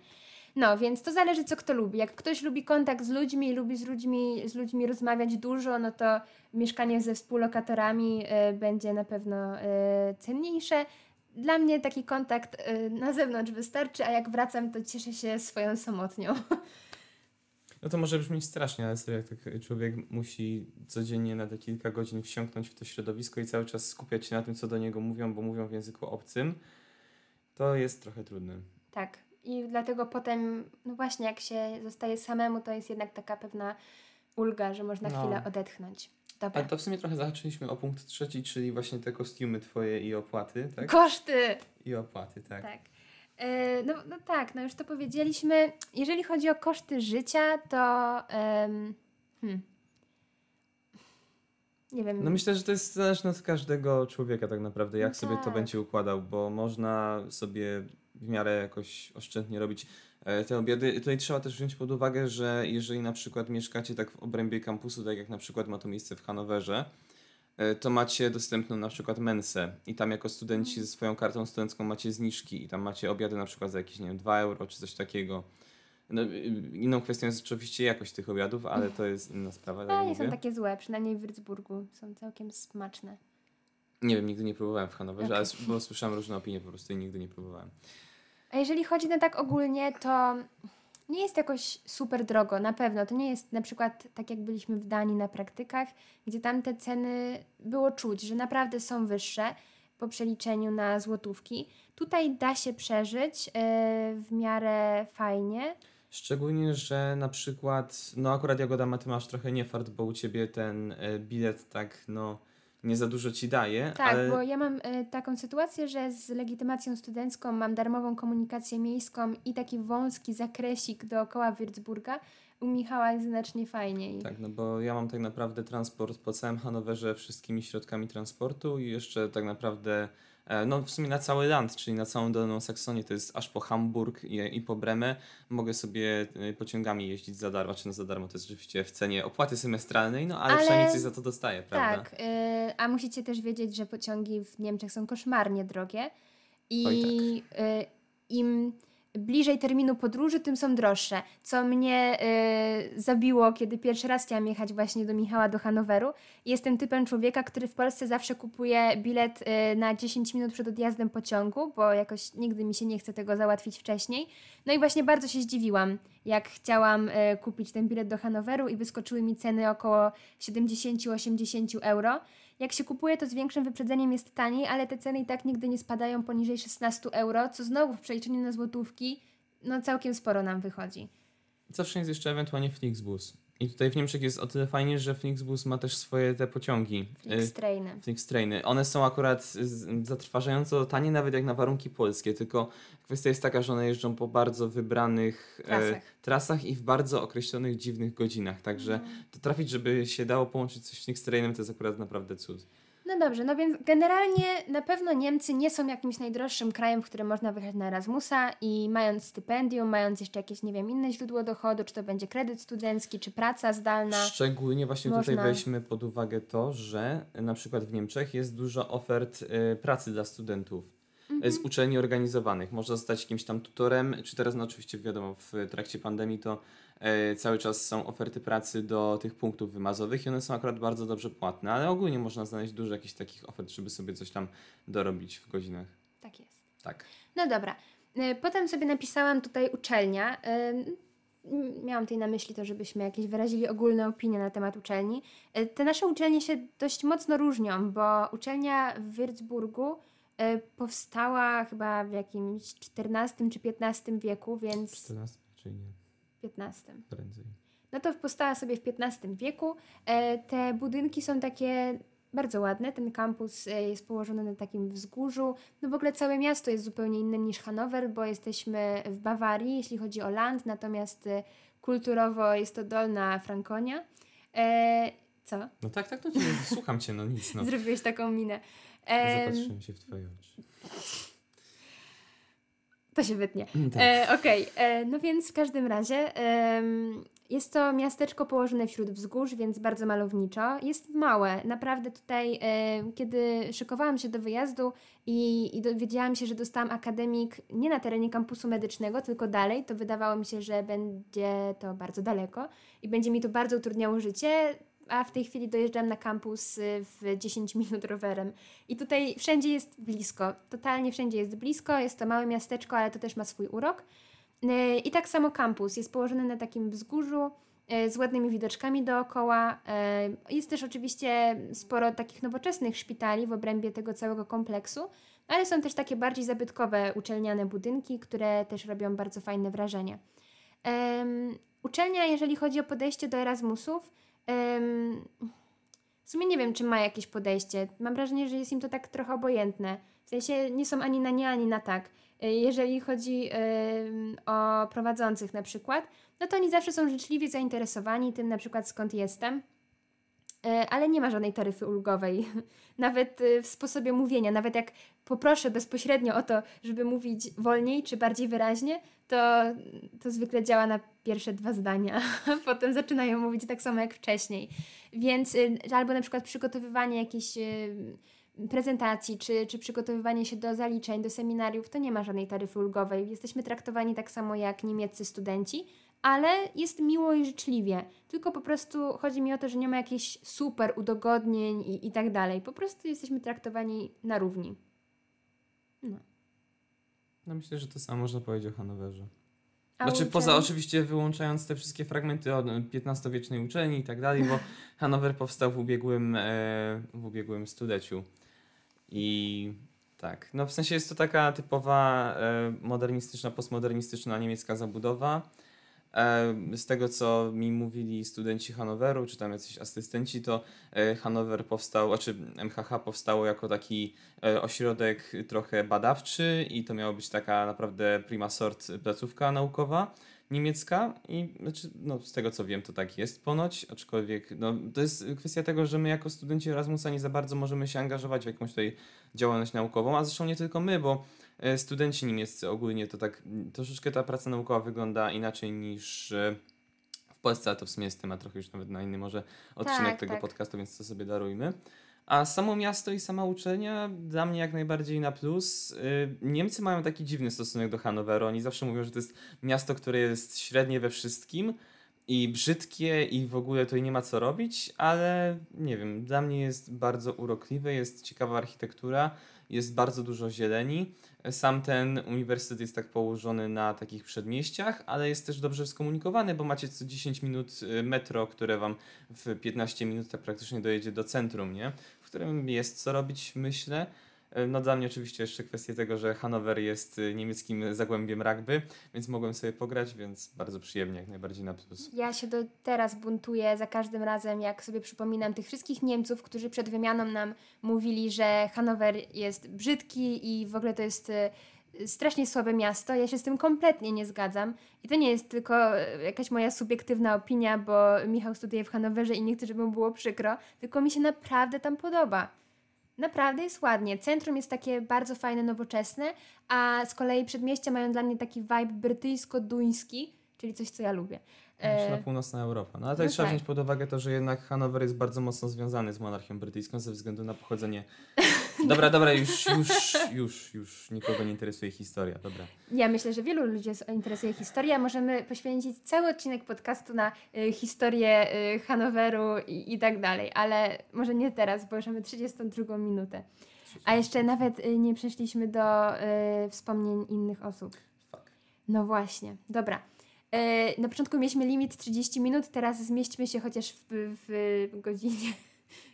No, więc to zależy, co kto lubi. Jak ktoś lubi kontakt z ludźmi, lubi z ludźmi, z ludźmi rozmawiać dużo, no to mieszkanie ze współlokatorami y, będzie na pewno y, cenniejsze dla mnie taki kontakt y, na zewnątrz wystarczy, a jak wracam, to cieszę się swoją samotnią. No to może brzmieć strasznie, ale sobie jak tak człowiek musi codziennie na te kilka godzin wsiąknąć w to środowisko i cały czas skupiać się na tym, co do niego mówią, bo mówią w języku obcym, to jest trochę trudne. Tak. I dlatego potem, no właśnie, jak się zostaje samemu, to jest jednak taka pewna ulga, że można no. chwilę odetchnąć. Dobra. Ale to w sumie trochę zahaczyliśmy o punkt trzeci, czyli właśnie te kostiumy twoje i opłaty, tak? Koszty! I opłaty, tak. Tak. E, no, no tak, no już to powiedzieliśmy. Jeżeli chodzi o koszty życia, to em, hmm, nie wiem. No myślę, że to jest zależne od każdego człowieka tak naprawdę, jak No sobie to tak. będzie układał, bo można sobie w miarę jakoś oszczędnie robić te obiady. Tutaj trzeba też wziąć pod uwagę, że jeżeli na przykład mieszkacie tak w obrębie kampusu, tak jak na przykład ma to miejsce w Hanowerze, e, to macie dostępną na przykład mensę i tam jako studenci ze swoją kartą studencką macie zniżki i tam macie obiady na przykład za jakieś, nie wiem, 2 euro czy coś takiego. No, inną kwestią jest oczywiście jakość tych obiadów, ale to jest inna sprawa. tak nie mówię. są takie złe, przynajmniej w Würzburgu są całkiem smaczne. Nie wiem, nigdy nie próbowałem w Hanowerze, Okej. ale bo słyszałem różne opinie po prostu i nigdy nie próbowałem. A jeżeli chodzi na tak ogólnie, to nie jest jakoś super drogo, na pewno. To nie jest na przykład tak, jak byliśmy w Danii na praktykach, gdzie tam te ceny było czuć, że naprawdę są wyższe po przeliczeniu na złotówki. Tutaj da się przeżyć yy, w miarę fajnie. Szczególnie, że na przykład, no akurat Jagoda Ma, ty masz trochę niefart, bo u ciebie ten e, bilet tak, no, nie za dużo ci daje, Tak, ale bo ja mam y, taką sytuację, że z legitymacją studencką mam darmową komunikację miejską i taki wąski zakresik dookoła Würzburga. U Michała jest znacznie fajniej. tak, no bo ja mam tak naprawdę transport po całym Hanowerze wszystkimi środkami transportu i jeszcze tak naprawdę, no w sumie na cały land, czyli na całą Dolną Saksonię, to jest aż po Hamburg i, i po Bremę, mogę sobie e, pociągami jeździć za darmo, czy no za darmo, to jest oczywiście w cenie opłaty semestralnej, no ale, Ale- przynajmniej coś za to dostaję, prawda? Tak, y, a musicie też wiedzieć, że pociągi w Niemczech są koszmarnie drogie i Oj, tak. y, im bliżej terminu podróży, tym są droższe. Co mnie y, zabiło, kiedy pierwszy raz chciałam jechać właśnie do Michała do Hanoweru. Jestem typem człowieka, który w Polsce zawsze kupuje bilet y, na 10 minut przed odjazdem pociągu, bo jakoś nigdy mi się nie chce tego załatwić wcześniej. No i właśnie bardzo się zdziwiłam, jak chciałam y, kupić ten bilet do Hanoweru i wyskoczyły mi ceny około 70-80 euro. Jak się kupuje, to z większym wyprzedzeniem jest taniej, ale te ceny i tak nigdy nie spadają poniżej 16 euro, co znowu w przeliczeniu na złotówki, no całkiem sporo nam wychodzi. Zawsze jest jeszcze ewentualnie Flixbus. I tutaj w Niemczech jest o tyle fajnie, że Flixbus ma też swoje te pociągi. y, Flixtrainy. Flixtrainy. One są akurat zatrważająco tanie, nawet jak na warunki polskie, tylko kwestia jest taka, że one jeżdżą po bardzo wybranych Trasach. e, trasach i w bardzo określonych, dziwnych godzinach. Także to trafić, żeby się dało połączyć coś z Flixtrainem, to jest akurat naprawdę cud. No dobrze, no więc generalnie na pewno Niemcy nie są jakimś najdroższym krajem, w którym można wyjechać na Erasmusa i mając stypendium, mając jeszcze jakieś, nie wiem, inne źródło dochodu, czy to będzie kredyt studencki, czy praca zdalna. Szczególnie właśnie tutaj Można- weźmy pod uwagę to, że na przykład w Niemczech jest dużo ofert e, pracy dla studentów. Mhm. z uczelni organizowanych. Można zostać jakimś tam tutorem, czy teraz, no oczywiście wiadomo, w trakcie pandemii to e, cały czas są oferty pracy do tych punktów wymazowych i one są akurat bardzo dobrze płatne, ale ogólnie można znaleźć dużo jakichś takich ofert, żeby sobie coś tam dorobić w godzinach. Tak jest. Tak. No dobra. Y, Potem sobie napisałam tutaj uczelnia. M, Miałam tutaj na myśli to, żebyśmy jakieś wyrazili ogólne opinie na temat uczelni. Y, Te nasze uczelnie się dość mocno różnią, bo uczelnia w Würzburgu powstała chyba w jakimś XIV czy XV wieku, więc 14, czyli nie, XV. prędzej. No to powstała sobie w XV wieku. E, Te budynki są takie bardzo ładne. Ten kampus e, jest położony na takim wzgórzu. No w ogóle całe miasto jest zupełnie inne niż Hanower, bo jesteśmy w Bawarii, jeśli chodzi o land, natomiast e, kulturowo jest to Dolna Frankonia. E, co? No tak, tak, no to, słucham cię, no nic, no. Zrobiłeś taką minę. Em, Zapatrzyłem się w twoje oczy. To się wytnie. Mm, tak. E, Okej, e, no więc w każdym razie jest to miasteczko położone wśród wzgórz, więc bardzo malowniczo. Jest małe. Naprawdę tutaj, e, kiedy szykowałam się do wyjazdu i, i dowiedziałam się, że dostałam akademik nie na terenie kampusu medycznego, tylko dalej, to wydawało mi się, że będzie to bardzo daleko i będzie mi to bardzo utrudniało życie. A w tej chwili dojeżdżam na kampus y, w 10 minut rowerem. I tutaj wszędzie jest blisko. Totalnie wszędzie jest blisko. Jest to małe miasteczko, ale to też ma swój urok. Yy, I tak samo kampus jest położony na takim wzgórzu yy, z ładnymi widoczkami dookoła. Jest też oczywiście sporo takich nowoczesnych szpitali w obrębie tego całego kompleksu, ale są też takie bardziej zabytkowe uczelniane budynki, które też robią bardzo fajne wrażenie. Uczelnia, jeżeli chodzi o podejście do Erasmusów, w sumie nie wiem, czy ma jakieś podejście. Mam wrażenie, że jest im to tak trochę obojętne. W sensie nie są ani na nie, ani na tak. Y, jeżeli chodzi o prowadzących na przykład, no to oni zawsze są życzliwie zainteresowani tym na przykład skąd jestem, ale nie ma żadnej taryfy ulgowej, nawet y, w sposobie mówienia. Nawet jak poproszę bezpośrednio o to, żeby mówić wolniej czy bardziej wyraźnie, to, to zwykle działa na pierwsze dwa zdania, potem zaczynają mówić tak samo jak wcześniej. Więc albo na przykład przygotowywanie jakichś prezentacji, czy, czy przygotowywanie się do zaliczeń, do seminariów, to nie ma żadnej taryfy ulgowej. Jesteśmy traktowani tak samo jak niemieccy studenci, ale jest miło i życzliwie. Tylko po prostu chodzi mi o to, że nie ma jakichś super udogodnień i, i tak dalej. Po prostu jesteśmy traktowani na równi. No. No myślę, że to samo można powiedzieć o Hanowerze. A znaczy, poza oczywiście wyłączając te wszystkie fragmenty od XV-wiecznej uczelni i tak dalej, bo Hanower powstał w ubiegłym, e, w ubiegłym stuleciu. I tak, no w sensie jest to taka typowa e, modernistyczna, postmodernistyczna niemiecka zabudowa. E, z tego, co mi mówili studenci Hanoweru, czy tam jacyś asystenci, to e, Hanower powstał, znaczy MHH powstało jako taki e, ośrodek trochę badawczy i to miała być taka naprawdę prima sort placówka naukowa niemiecka i znaczy, no, z tego co wiem to tak jest ponoć, aczkolwiek no, to jest kwestia tego, że my jako studenci Erasmusa nie za bardzo możemy się angażować w jakąś tutaj działalność naukową, a zresztą nie tylko my, bo studenci niemieccy ogólnie to tak troszeczkę ta praca naukowa wygląda inaczej niż e, w Polsce, a to w sumie jest temat trochę już nawet na inny może odcinek tak, tego tak. podcastu, więc to sobie darujmy. A samo miasto i sama uczelnia dla mnie jak najbardziej na plus. Y, Niemcy mają taki dziwny stosunek do Hanoweru. Oni zawsze mówią, że to jest miasto, które jest średnie we wszystkim i brzydkie i w ogóle tutaj nie ma co robić, ale nie wiem, dla mnie jest bardzo urokliwe, jest ciekawa architektura, jest bardzo dużo zieleni. Sam ten uniwersytet jest tak położony na takich przedmieściach, ale jest też dobrze skomunikowany, bo macie co 10 minut y, metro, które wam w 15 minut praktycznie dojedzie do centrum, nie? w którym jest co robić, myślę. E, no dla mnie oczywiście jeszcze kwestia tego, że Hanower jest y, niemieckim zagłębiem rugby, więc mogłem sobie pograć, więc bardzo przyjemnie, jak najbardziej na plus. Ja się do teraz buntuję za każdym razem, jak sobie przypominam tych wszystkich Niemców, którzy przed wymianą nam mówili, że Hanower jest brzydki i w ogóle to jest y, strasznie słabe miasto. Ja się z tym kompletnie nie zgadzam. I to nie jest tylko y, jakaś moja subiektywna opinia, bo Michał studiuje w Hanowerze i nie chcę, żeby mu było przykro, tylko mi się naprawdę tam podoba. Naprawdę jest ładnie. Centrum jest takie bardzo fajne, nowoczesne, a z kolei przedmieścia mają dla mnie taki vibe brytyjsko-duński, czyli coś, co ja lubię. Na e, północna Europa. No ale tutaj no trzeba tak. wziąć pod uwagę to, że jednak Hanower jest bardzo mocno związany z monarchią brytyjską ze względu na pochodzenie. Dobra, dobra, już, już, już, już nikogo nie interesuje historia, dobra. Ja myślę, że wielu ludzi interesuje historia. Możemy poświęcić cały odcinek podcastu na y, historię y, Hanoweru i, i tak dalej, ale może nie teraz, bo już mamy 32 minutę. A jeszcze nawet y, nie przeszliśmy do wspomnień innych osób. Fuck. No właśnie, dobra. Na początku mieliśmy limit 30 minut, teraz zmieśćmy się chociaż w, w godzinie.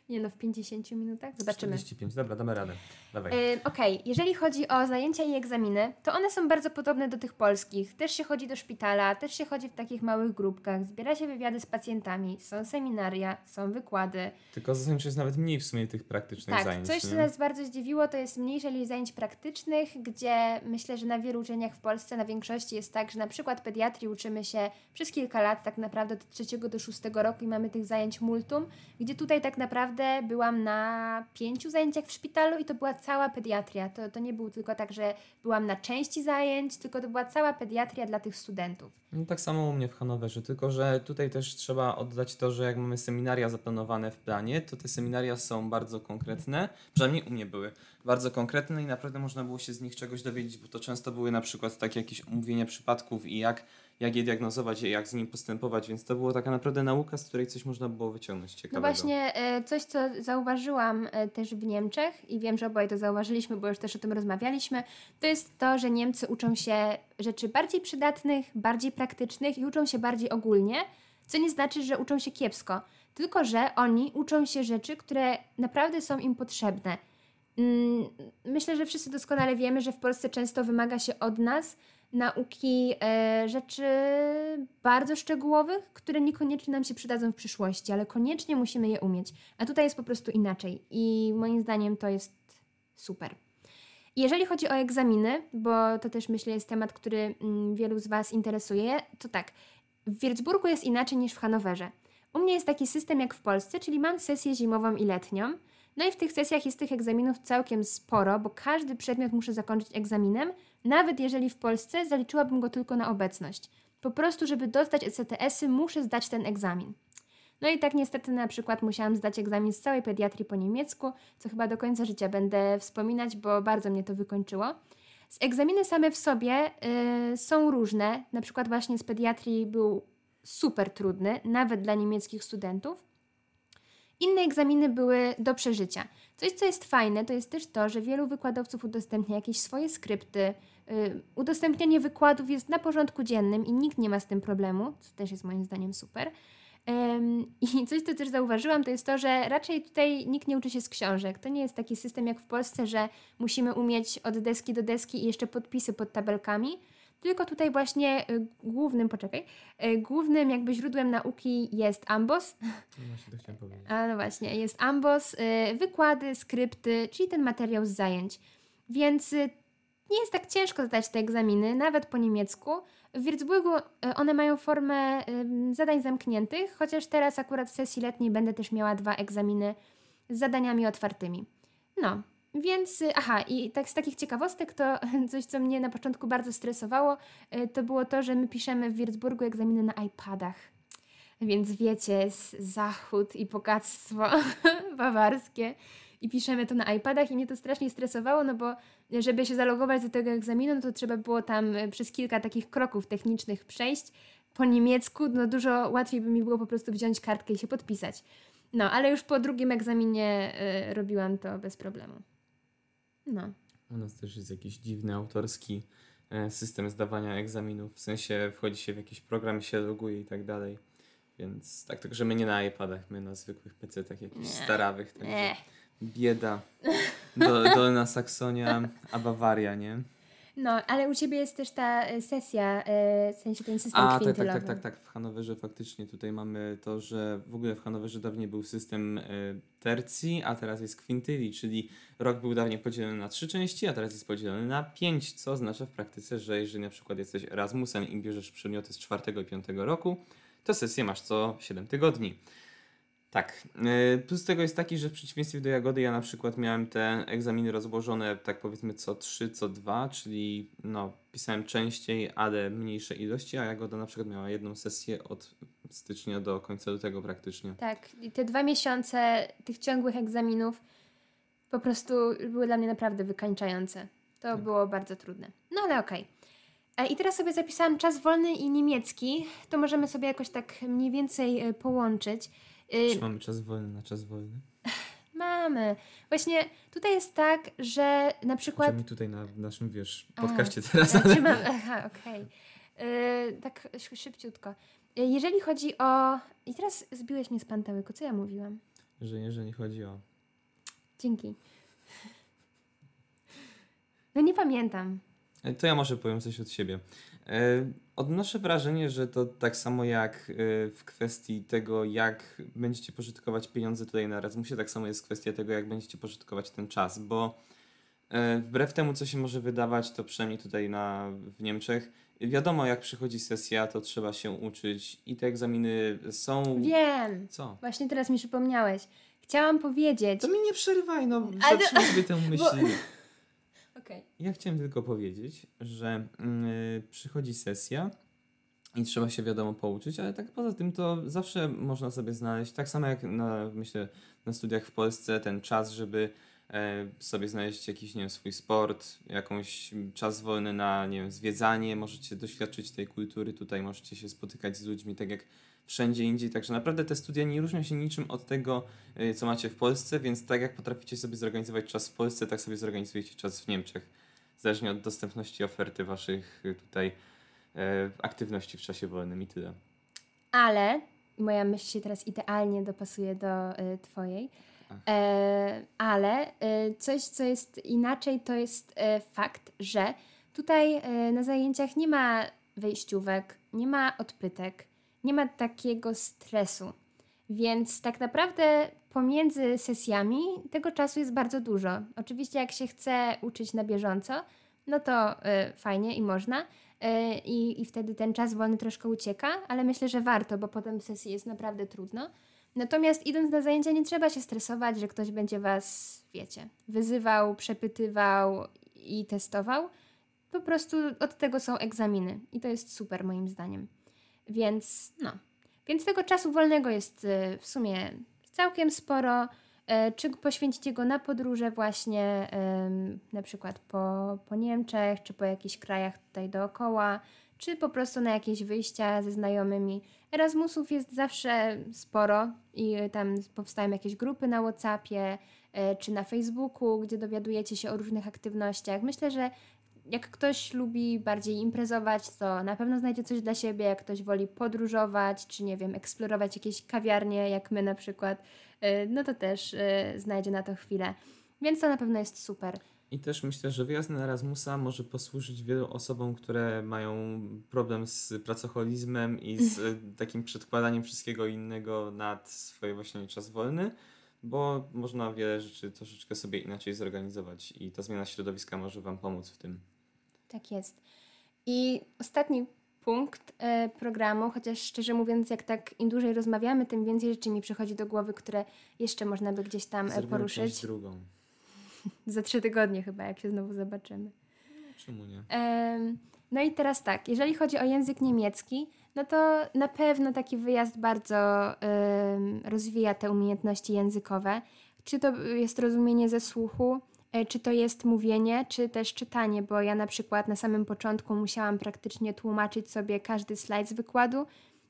Nie no, w 50 minutach? Zobaczymy. 45, dobra, damy radę. Dawaj. Yy, Okej, okay. jeżeli chodzi o zajęcia i egzaminy, to one są bardzo podobne do tych polskich. Też się chodzi do szpitala, też się chodzi w takich małych grupkach, zbiera się wywiady z pacjentami, są seminaria, są wykłady. Tylko zasadniczo jest nawet mniej w sumie tych praktycznych tak, zajęć. coś, co nas bardzo zdziwiło, to jest mniejsza ilość zajęć praktycznych, gdzie myślę, że na wielu uczelniach w Polsce na większości jest tak, że na przykład pediatrii uczymy się przez kilka lat, tak naprawdę od trzeciego do szóstego roku i mamy tych zajęć multum, gdzie tutaj tak naprawdę byłam na pięciu zajęciach w szpitalu i to była cała pediatria. To, to nie było tylko tak, że byłam na części zajęć, tylko to była cała pediatria dla tych studentów. No, tak samo u mnie w Hanowerze, tylko że tutaj też trzeba oddać to, że jak mamy seminaria zaplanowane w planie, to te seminaria są bardzo konkretne, przynajmniej u mnie były bardzo konkretne i naprawdę można było się z nich czegoś dowiedzieć, bo to często były na przykład takie jakieś omówienia przypadków i jak jak je diagnozować, jak z nim postępować, więc to była taka naprawdę nauka, z której coś można było wyciągnąć ciekawego. No właśnie, e, coś co zauważyłam e, też w Niemczech i wiem, że oboje to zauważyliśmy, bo już też o tym rozmawialiśmy, to jest to, że Niemcy uczą się rzeczy bardziej przydatnych, bardziej praktycznych i uczą się bardziej ogólnie, co nie znaczy, że uczą się kiepsko, tylko że oni uczą się rzeczy, które naprawdę są im potrzebne. Mm, myślę, że wszyscy doskonale wiemy, że w Polsce często wymaga się od nas nauki e, rzeczy bardzo szczegółowych, które niekoniecznie nam się przydadzą w przyszłości, ale koniecznie musimy je umieć. A tutaj jest po prostu inaczej i moim zdaniem to jest super. Jeżeli chodzi o egzaminy, bo to też myślę jest temat, który mm, wielu z Was interesuje, to tak, w Würzburgu jest inaczej niż w Hanowerze. U mnie jest taki system jak w Polsce, czyli mam sesję zimową i letnią. No i w tych sesjach jest tych egzaminów całkiem sporo, bo każdy przedmiot muszę zakończyć egzaminem, nawet jeżeli w Polsce zaliczyłabym go tylko na obecność. Po prostu, żeby dostać ECTS-y, muszę zdać ten egzamin. No i tak niestety na przykład musiałam zdać egzamin z całej pediatrii po niemiecku, co chyba do końca życia będę wspominać, bo bardzo mnie to wykończyło. Z egzaminy same w sobie y, są różne. Na przykład właśnie z pediatrii był super trudny, nawet dla niemieckich studentów. Inne egzaminy były do przeżycia. Coś, co jest fajne, to jest też to, że wielu wykładowców udostępnia jakieś swoje skrypty. Y, udostępnianie wykładów jest na porządku dziennym i nikt nie ma z tym problemu, co też jest moim zdaniem super. I coś, co też zauważyłam, to jest to, że raczej tutaj nikt nie uczy się z książek. To nie jest taki system jak w Polsce, że musimy umieć od deski do deski i jeszcze podpisy pod tabelkami. Tylko tutaj właśnie y, głównym, poczekaj, y, głównym jakby źródłem nauki jest Ambos. No właśnie to chciałem powiedzieć. A no właśnie, jest Ambos, wykłady, skrypty, czyli ten materiał z zajęć. Więc nie jest tak ciężko zdać te egzaminy, nawet po niemiecku. W Würzburgu one mają formę zadań zamkniętych, chociaż teraz akurat w sesji letniej będę też miała dwa egzaminy z zadaniami otwartymi. No, więc, y, aha, i tak z takich ciekawostek to coś, co mnie na początku bardzo stresowało, y, to było to, że my piszemy w Würzburgu egzaminy na iPadach. Więc wiecie, zachód i bogactwo bawarskie i piszemy to na iPadach i mnie to strasznie stresowało, no bo żeby się zalogować do tego egzaminu, no to trzeba było tam y, przez kilka takich kroków technicznych przejść po niemiecku, no dużo łatwiej by mi było po prostu wziąć kartkę i się podpisać. No, ale już po drugim egzaminie y, robiłam to bez problemu. No. U nas też jest jakiś dziwny autorski e, system zdawania egzaminów. W sensie wchodzi się w jakiś program, się loguje i tak dalej. Więc tak, tylko że my nie na iPadach, my na zwykłych PC-tach jakichś starawych. Także. Bieda. Do, Dolna Saksonia, a Bawaria, nie? No, ale u Ciebie jest też ta e, sesja, e, w sensie ten system A, tak, tak, tak, tak, tak. W Hanowerze faktycznie tutaj mamy to, że w ogóle w Hanowerze dawniej był system e, tercji, a teraz jest kwintyli, czyli rok był dawniej podzielony na trzy części, a teraz jest podzielony na pięć, co oznacza w praktyce, że jeżeli na przykład jesteś Erasmusem i bierzesz przedmioty z czwartego i piątego roku, to sesję masz co 7 tygodni. Tak. E, plus tego jest taki, że w przeciwieństwie do Jagody ja na przykład miałem te egzaminy rozłożone tak powiedzmy co 3, co 2, czyli no pisałem częściej, ale mniejsze ilości, a Jagoda na przykład miała jedną sesję od stycznia do końca lutego praktycznie. Tak. I te dwa miesiące tych ciągłych egzaminów po prostu były dla mnie naprawdę wykańczające. To tak. było bardzo trudne. No ale okej. Okay. E, I teraz sobie zapisałam czas wolny i niemiecki. To możemy sobie jakoś tak mniej więcej e, połączyć. Y, Czy mamy czas wolny na czas wolny? Mamy. Właśnie tutaj jest tak, że na przykład... Mi tutaj na naszym, wiesz, podcaście A, teraz. Ale... Mam... Aha, okej. Okay. Yy, tak szybciutko. Y, jeżeli chodzi o... I teraz zbiłeś mnie z pantałyku. Co ja mówiłam? Że jeżeli chodzi o... Dzięki. No nie pamiętam. E, to ja może powiem coś od siebie. E, odnoszę wrażenie, że to tak samo jak e, w kwestii tego, jak będziecie pożytkować pieniądze tutaj na Erasmusie, tak samo jest kwestia tego, jak będziecie pożytkować ten czas, bo wbrew temu, co się może wydawać, to przynajmniej tutaj na, w Niemczech, wiadomo, jak przychodzi sesja, to trzeba się uczyć i te egzaminy są. Wiem! Co? Właśnie teraz mi przypomniałeś. Chciałam powiedzieć. To mi nie przerywaj, no, zatrzymaj sobie tę myśl. Bo... Okay. Ja chciałem tylko powiedzieć, że yy, przychodzi sesja i trzeba się wiadomo pouczyć, ale tak poza tym to zawsze można sobie znaleźć, tak samo jak na, myślę na studiach w Polsce, ten czas, żeby e, sobie znaleźć jakiś, nie wiem, swój sport, jakąś czas wolny na, nie wiem, zwiedzanie, możecie doświadczyć tej kultury, tutaj możecie się spotykać z ludźmi, tak jak wszędzie indziej. Także naprawdę te studia nie różnią się niczym od tego, y, co macie w Polsce, więc tak jak potraficie sobie zorganizować czas w Polsce, tak sobie zorganizujecie czas w Niemczech. Zależnie od dostępności oferty waszych y, tutaj e, aktywności w czasie wolnym i tyle. Ale moja myśl się teraz idealnie dopasuje do y, Twojej. E, ale y, coś, co jest inaczej, to jest y, fakt, że tutaj na zajęciach nie ma wejściówek, nie ma odpytek, nie ma takiego stresu. Więc tak naprawdę pomiędzy sesjami tego czasu jest bardzo dużo. Oczywiście, jak się chce uczyć na bieżąco, no to y, fajnie i można. Y, i, I wtedy ten czas wolny troszkę ucieka, ale myślę, że warto, bo potem sesji jest naprawdę trudno. Natomiast idąc na zajęcia, nie trzeba się stresować, że ktoś będzie was, wiecie, wyzywał, przepytywał i testował. Po prostu od tego są egzaminy i to jest super moim zdaniem. Więc no, więc tego czasu wolnego jest y, w sumie całkiem sporo. E, czy poświęcicie go na podróże właśnie, na przykład po, po Niemczech, czy po jakichś krajach tutaj dookoła, czy po prostu na jakieś wyjścia ze znajomymi. Erasmusów jest zawsze sporo i tam powstają jakieś grupy na WhatsAppie, e, czy na Facebooku, gdzie dowiadujecie się o różnych aktywnościach. Myślę, że jak ktoś lubi bardziej imprezować, to na pewno znajdzie coś dla siebie. Jak ktoś woli podróżować, czy nie wiem, eksplorować jakieś kawiarnie, jak my na przykład, y, no to też y, znajdzie na to chwilę. Więc to na pewno jest super. I też myślę, że wyjazd na Erasmusa może posłużyć wielu osobom, które mają problem z pracoholizmem i z y, takim przedkładaniem wszystkiego innego nad swój właśnie czas wolny, bo można wiele rzeczy troszeczkę sobie inaczej zorganizować i ta zmiana środowiska może Wam pomóc w tym. Tak jest. I ostatni punkt e, programu, chociaż szczerze mówiąc, jak tak im dłużej rozmawiamy, tym więcej rzeczy mi przychodzi do głowy, które jeszcze można by gdzieś tam e, Zrobimy poruszyć. drugą. Za trzy tygodnie chyba, jak się znowu zobaczymy. Czemu nie? no i teraz tak, jeżeli chodzi o język niemiecki, no to na pewno taki wyjazd bardzo rozwija te umiejętności językowe. Czy to jest rozumienie ze słuchu, czy to jest mówienie, czy też czytanie, bo ja na przykład na samym początku musiałam praktycznie tłumaczyć sobie każdy slajd z wykładu.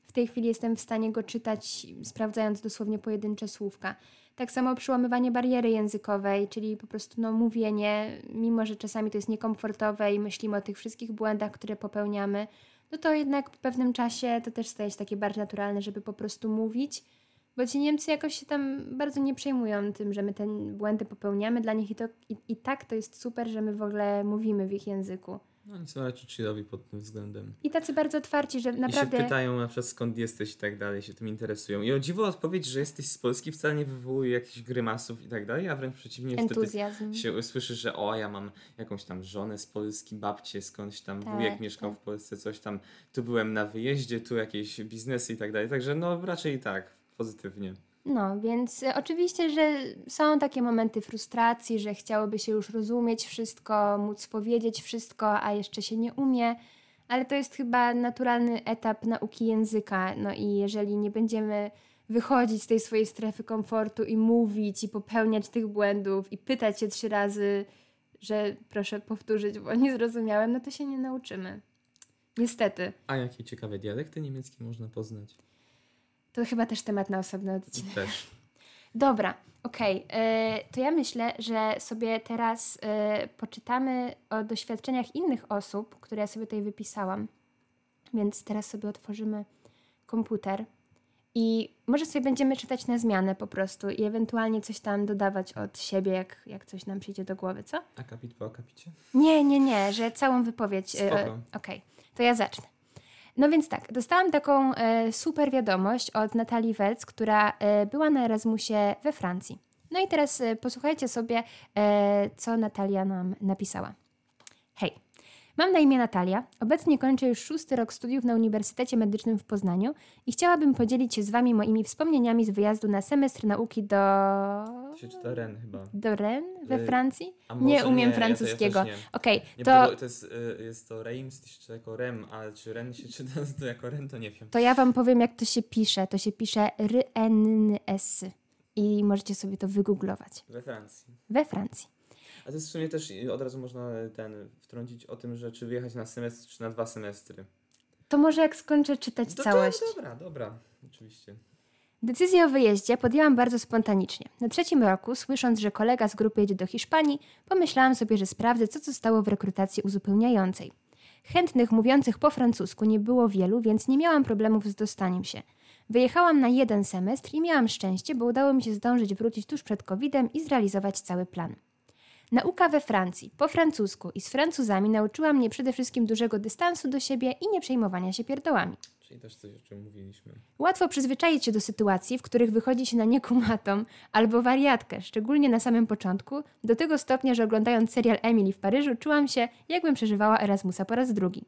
W tej chwili jestem w stanie go czytać, sprawdzając dosłownie pojedyncze słówka. Tak samo przełamywanie bariery językowej, czyli po prostu no, mówienie, mimo że czasami to jest niekomfortowe i myślimy o tych wszystkich błędach, które popełniamy, no to jednak w pewnym czasie to też staje się takie bardziej naturalne, żeby po prostu mówić bo ci Niemcy jakoś się tam bardzo nie przejmują tym, że my te błędy popełniamy dla nich i, to, i, i tak to jest super, że my w ogóle mówimy w ich języku. No oni są raczej chillowi pod tym względem. I tacy bardzo otwarci, że naprawdę... I się pytają na przykład skąd jesteś i tak dalej, się tym interesują. I o dziwo odpowiedź, że jesteś z Polski wcale nie wywołuje jakichś grymasów i tak dalej, a wręcz przeciwnie Entuzjazm. wtedy się usłyszy, że o, ja mam jakąś tam żonę z Polski, babcię skądś tam, tak, wujek mieszkał tak. w Polsce, coś tam, tu byłem na wyjeździe, tu jakieś biznesy i tak dalej. Także no raczej tak pozytywnie. No, więc e, oczywiście, że są takie momenty frustracji, że chciałoby się już rozumieć wszystko, móc powiedzieć wszystko, a jeszcze się nie umie, ale to jest chyba naturalny etap nauki języka. No i jeżeli nie będziemy wychodzić z tej swojej strefy komfortu i mówić i popełniać tych błędów i pytać się trzy razy, że proszę powtórzyć, bo nie zrozumiałem, no to się nie nauczymy. Niestety. A jakie ciekawe dialekty niemieckie można poznać? To chyba też temat na osobny odcinek. Też. Dobra, okej. Okay. To ja myślę, że sobie teraz y, poczytamy o doświadczeniach innych osób, które ja sobie tutaj wypisałam. Więc teraz sobie otworzymy komputer i może sobie będziemy czytać na zmianę po prostu i ewentualnie coś tam dodawać od siebie, jak, jak coś nam przyjdzie do głowy, co? Akapit po akapicie? Nie, nie, nie, że całą wypowiedź. E, okej, okay. to ja zacznę. No więc tak, dostałam taką e, super wiadomość od Natalii Welc, która e, była na Erasmusie we Francji. No i teraz e, posłuchajcie sobie, co Natalia nam napisała. Hej, Mam na imię Natalia. Obecnie kończę już szósty rok studiów na Uniwersytecie Medycznym w Poznaniu i chciałabym podzielić się z Wami moimi wspomnieniami z wyjazdu na semestr nauki do... To się czyta Ren chyba. Do Ren we y, Francji? Nie umiem nie, francuskiego. Ja, ja Okej, okay, to... to jest, y, jest to Reims, to czyta jako Rem, ale czy Ren się czyta to jako Ren, to nie wiem. To ja Wam powiem, jak to się pisze. To się pisze R-N-S i możecie sobie to wygooglować. We Francji. We Francji. A to jest w sumie też od razu można ten wtrącić o tym, że czy wyjechać na semestr, czy na dwa semestry. To może jak skończę czytać Do, całość. dobra, dobra, oczywiście. Decyzję o wyjeździe podjęłam bardzo spontanicznie. Na trzecim roku, słysząc, że kolega z grupy jedzie do Hiszpanii, pomyślałam sobie, że sprawdzę, co zostało w rekrutacji uzupełniającej. Chętnych mówiących po francusku nie było wielu, więc nie miałam problemów z dostaniem się. Wyjechałam na jeden semestr i miałam szczęście, bo udało mi się zdążyć wrócić tuż przed COVID-em i zrealizować cały plan. Nauka we Francji, po francusku i z Francuzami nauczyła mnie przede wszystkim dużego dystansu do siebie i nie przejmowania się pierdołami. Czyli też coś, o czym mówiliśmy. Łatwo przyzwyczaić się do sytuacji, w których wychodzi się na niekumatą albo wariatkę, szczególnie na samym początku, do tego stopnia, że oglądając serial Emily w Paryżu czułam się, jakbym przeżywała Erasmusa po raz drugi.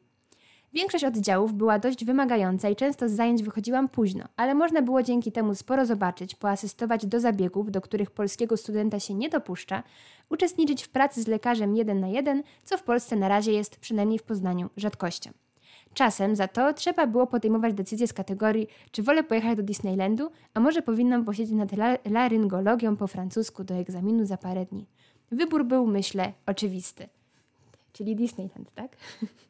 Większość oddziałów była dość wymagająca i często z zajęć wychodziłam późno, ale można było dzięki temu sporo zobaczyć, poasystować do zabiegów, do których polskiego studenta się nie dopuszcza, uczestniczyć w pracy z lekarzem jeden na jeden, co w Polsce na razie jest, przynajmniej w Poznaniu, rzadkością. Czasem za to trzeba było podejmować decyzje z kategorii, czy wolę pojechać do Disneylandu, a może powinnam posiedzieć nad laryngologią po francusku do egzaminu za parę dni. Wybór był, myślę, oczywisty. Czyli Disneyland, tak?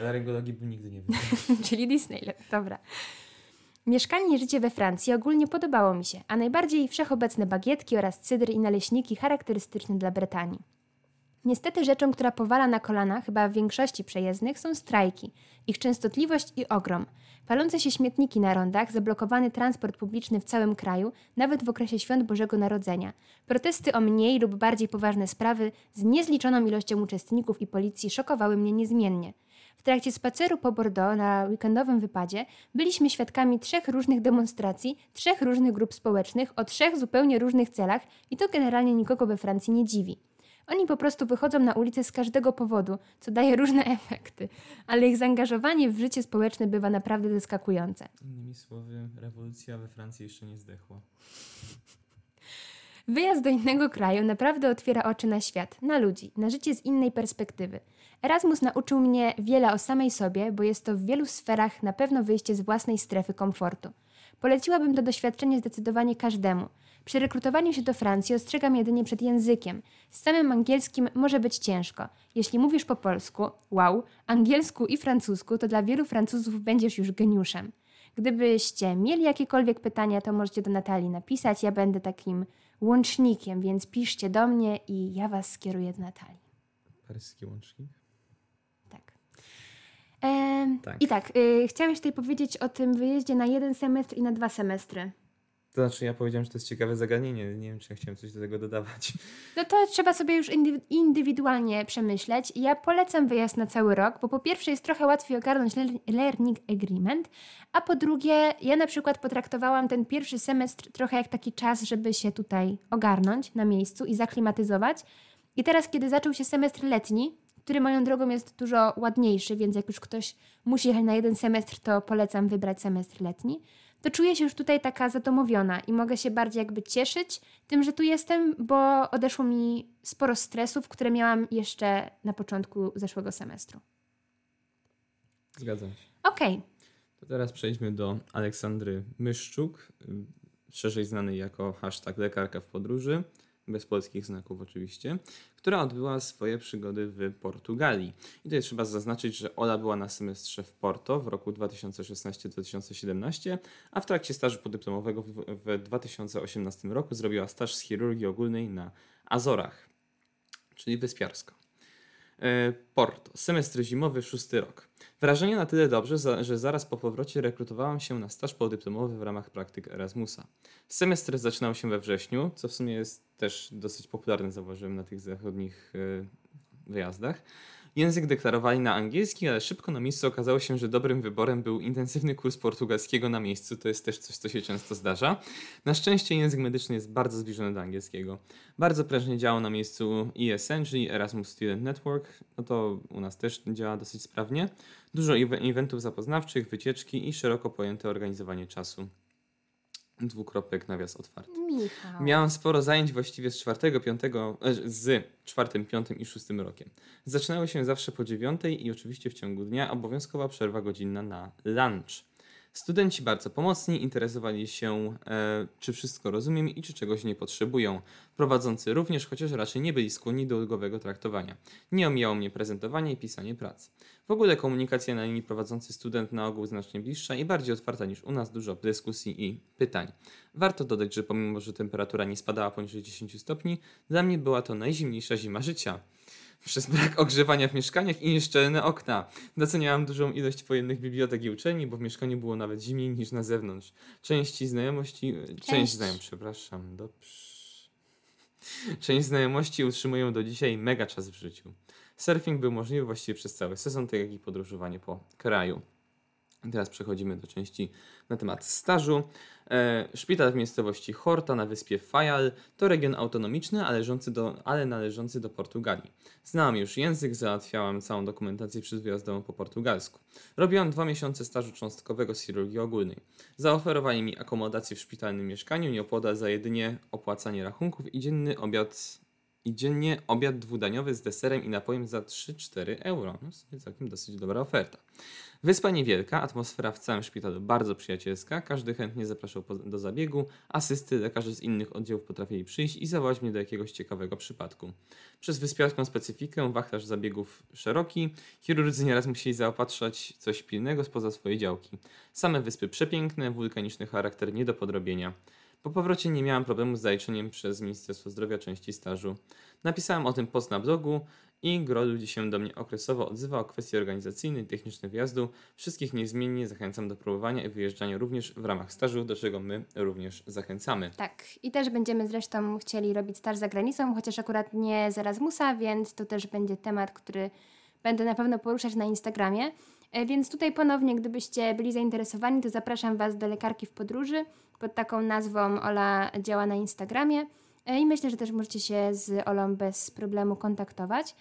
Laryngologii bym nigdy nie wybrał. Czyli Disneyland, dobra. Mieszkanie i życie we Francji ogólnie podobało mi się, a najbardziej wszechobecne bagietki oraz cydry i naleśniki charakterystyczne dla Brytanii. Niestety rzeczą, która powala na kolana chyba w większości przejezdnych są strajki, ich częstotliwość i ogrom. Palące się śmietniki na rondach, zablokowany transport publiczny w całym kraju, nawet w okresie świąt Bożego Narodzenia. Protesty o mniej lub bardziej poważne sprawy z niezliczoną ilością uczestników i policji szokowały mnie niezmiennie. W trakcie spaceru po Bordeaux na weekendowym wypadzie byliśmy świadkami trzech różnych demonstracji, trzech różnych grup społecznych o trzech zupełnie różnych celach i to generalnie nikogo we Francji nie dziwi. Oni po prostu wychodzą na ulicę z każdego powodu, co daje różne efekty, ale ich zaangażowanie w życie społeczne bywa naprawdę zaskakujące. Innymi słowy, rewolucja we Francji jeszcze nie zdechła. Wyjazd do innego kraju naprawdę otwiera oczy na świat, na ludzi, na życie z innej perspektywy. Erasmus nauczył mnie wiele o samej sobie, bo jest to w wielu sferach na pewno wyjście z własnej strefy komfortu. Poleciłabym to doświadczenie zdecydowanie każdemu. Przy rekrutowaniu się do Francji ostrzegam jedynie przed językiem. Z samym angielskim może być ciężko. Jeśli mówisz po polsku, wow, angielsku i francusku, to dla wielu Francuzów będziesz już geniuszem. Gdybyście mieli jakiekolwiek pytania, to możecie do Natalii napisać. Ja będę takim łącznikiem, więc piszcie do mnie i ja was skieruję do Natalii. Paryski łącznik? Ehm, tak. I tak, y, chciałeś tutaj powiedzieć o tym wyjeździe na jeden semestr i na dwa semestry. To znaczy, ja powiedziałem, że to jest ciekawe zagadnienie. Nie wiem, czy ja chciałem coś do tego dodawać. No to trzeba sobie już indywidualnie przemyśleć. Ja polecam wyjazd na cały rok, bo po pierwsze jest trochę łatwiej ogarnąć learning agreement, a po drugie, ja na przykład potraktowałam ten pierwszy semestr trochę jak taki czas, żeby się tutaj ogarnąć na miejscu i zaklimatyzować. I teraz, kiedy zaczął się semestr letni, który moją drogą jest dużo ładniejszy, więc jak już ktoś musi jechać na jeden semestr, to polecam wybrać semestr letni to czuję się już tutaj taka zadomowiona i mogę się bardziej jakby cieszyć tym, że tu jestem, bo odeszło mi sporo stresów, które miałam jeszcze na początku zeszłego semestru. Zgadzam się. Okej. Okay. To teraz przejdźmy do Aleksandry Myszczuk, szerzej znanej jako hashtag lekarka w podróży bez polskich znaków oczywiście, która odbyła swoje przygody w Portugalii. I tutaj trzeba zaznaczyć, że Ola była na semestrze w Porto w roku 2016-2017, a w trakcie stażu podyplomowego w 2018 roku zrobiła staż z chirurgii ogólnej na Azorach, czyli wyspiarsko. E, Porto, semestr zimowy, szósty rok. Wrażenie na tyle dobrze, że zaraz po powrocie rekrutowałam się na staż podyplomowy w ramach praktyk Erasmusa. Semestr zaczynał się we wrześniu, co w sumie jest też dosyć popularne, zauważyłem na tych zachodnich e, wyjazdach. Język deklarowali na angielski, ale szybko na miejscu okazało się, że dobrym wyborem był intensywny kurs portugalskiego na miejscu. To jest też coś, co się często zdarza. Na szczęście język medyczny jest bardzo zbliżony do angielskiego. Bardzo prężnie działał na miejscu ESN, czyli Erasmus Student Network. No to u nas też działa dosyć sprawnie. Dużo eventów zapoznawczych, wycieczki i szeroko pojęte organizowanie czasu. Dwukropek, nawias otwarty. Michał. Miałam sporo zajęć właściwie z czwartego, piątego, e, z czwartym, piątym i szóstym rokiem. Zaczynały się zawsze po dziewiątej i oczywiście w ciągu dnia obowiązkowa przerwa godzinna na lunch. Studenci bardzo pomocni, interesowali się, e, czy wszystko rozumiem i czy czegoś nie potrzebują. Prowadzący również, chociaż raczej nie byli skłonni do ulgowego traktowania. Nie omijało mnie prezentowanie i pisanie prac. W ogóle komunikacja na linii prowadzący student na ogół znacznie bliższa i bardziej otwarta niż u nas, dużo dyskusji i pytań. Warto dodać, że pomimo, że temperatura nie spadała poniżej 10 stopni, dla mnie była to najzimniejsza zima życia przez brak ogrzewania w mieszkaniach i nieszczelne okna. Doceniałam dużą ilość wojennych bibliotek i uczelni, bo w mieszkaniu było nawet zimniej niż na zewnątrz. Części znajomości... Część, Część przepraszam, dobrze. Część znajomości utrzymują do dzisiaj mega czas w życiu. Surfing był możliwy właściwie przez cały sezon, tak jak i podróżowanie po kraju. Teraz przechodzimy do części na temat stażu. E, szpital w miejscowości Horta na wyspie Fayal to region autonomiczny, ale do, ale należący do Portugalii. Znałam już język, załatwiałam całą dokumentację przedwyjazdową po portugalsku. Robiłam dwa miesiące stażu cząstkowego z chirurgii ogólnej. Zaoferowali mi akomodację w szpitalnym mieszkaniu, nieopodal za jedynie opłacanie rachunków i dzienny obiad i dziennie obiad dwudaniowy z deserem i napojem za 3-4 euro. No, w całkiem dosyć dobra oferta. Wyspa niewielka, atmosfera w całym szpitalu bardzo przyjacielska, każdy chętnie zapraszał do zabiegu, asysty, lekarze z innych oddziałów potrafili przyjść i zawołać mnie do jakiegoś ciekawego przypadku. Przez wyspiarską specyfikę wachlarz zabiegów szeroki, chirurdzy nieraz musieli zaopatrzać coś pilnego spoza swojej działki. Same wyspy przepiękne, wulkaniczny charakter nie do podrobienia. Po powrocie nie miałam problemu z zaliczeniem przez Ministerstwo Zdrowia części stażu. Napisałem o tym post na blogu i gro ludzi się do mnie okresowo odzywa o kwestie organizacyjne i techniczne wjazdu. Wszystkich niezmiennie zachęcam do próbowania i wyjeżdżania również w ramach stażu, do czego my również zachęcamy. Tak, i też będziemy zresztą chcieli robić staż za granicą, chociaż akurat nie z Erasmusa, więc to też będzie temat, który będę na pewno poruszać na Instagramie. E, więc tutaj ponownie, gdybyście byli zainteresowani, to zapraszam Was do lekarki w podróży. Pod taką nazwą Ola działa na Instagramie. E, I myślę, że też możecie się z Olą bez problemu kontaktować.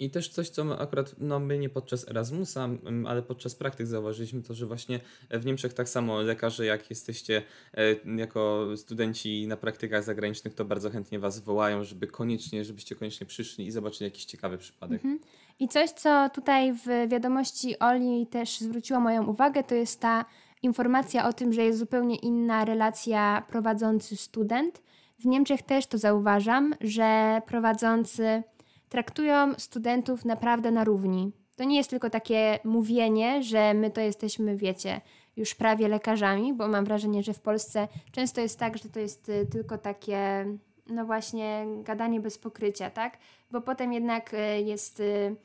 I też coś, co my akurat, no my nie podczas Erasmusa, ale podczas praktyk zauważyliśmy to, że właśnie w Niemczech tak samo lekarze, jak jesteście e, jako studenci na praktykach zagranicznych, to bardzo chętnie Was wołają, żeby koniecznie, żebyście koniecznie przyszli i zobaczyli jakiś ciekawy przypadek. Mhm. I coś, co tutaj w wiadomości Oli też zwróciło moją uwagę, to jest ta informacja o tym, że jest zupełnie inna relacja prowadzący student. W Niemczech też to zauważam, że prowadzący traktują studentów naprawdę na równi. To nie jest tylko takie mówienie, że my to jesteśmy, wiecie, już prawie lekarzami, bo mam wrażenie, że w Polsce często jest tak, że to jest y, tylko takie, no właśnie, gadanie bez pokrycia, tak? Bo potem jednak y, jest y,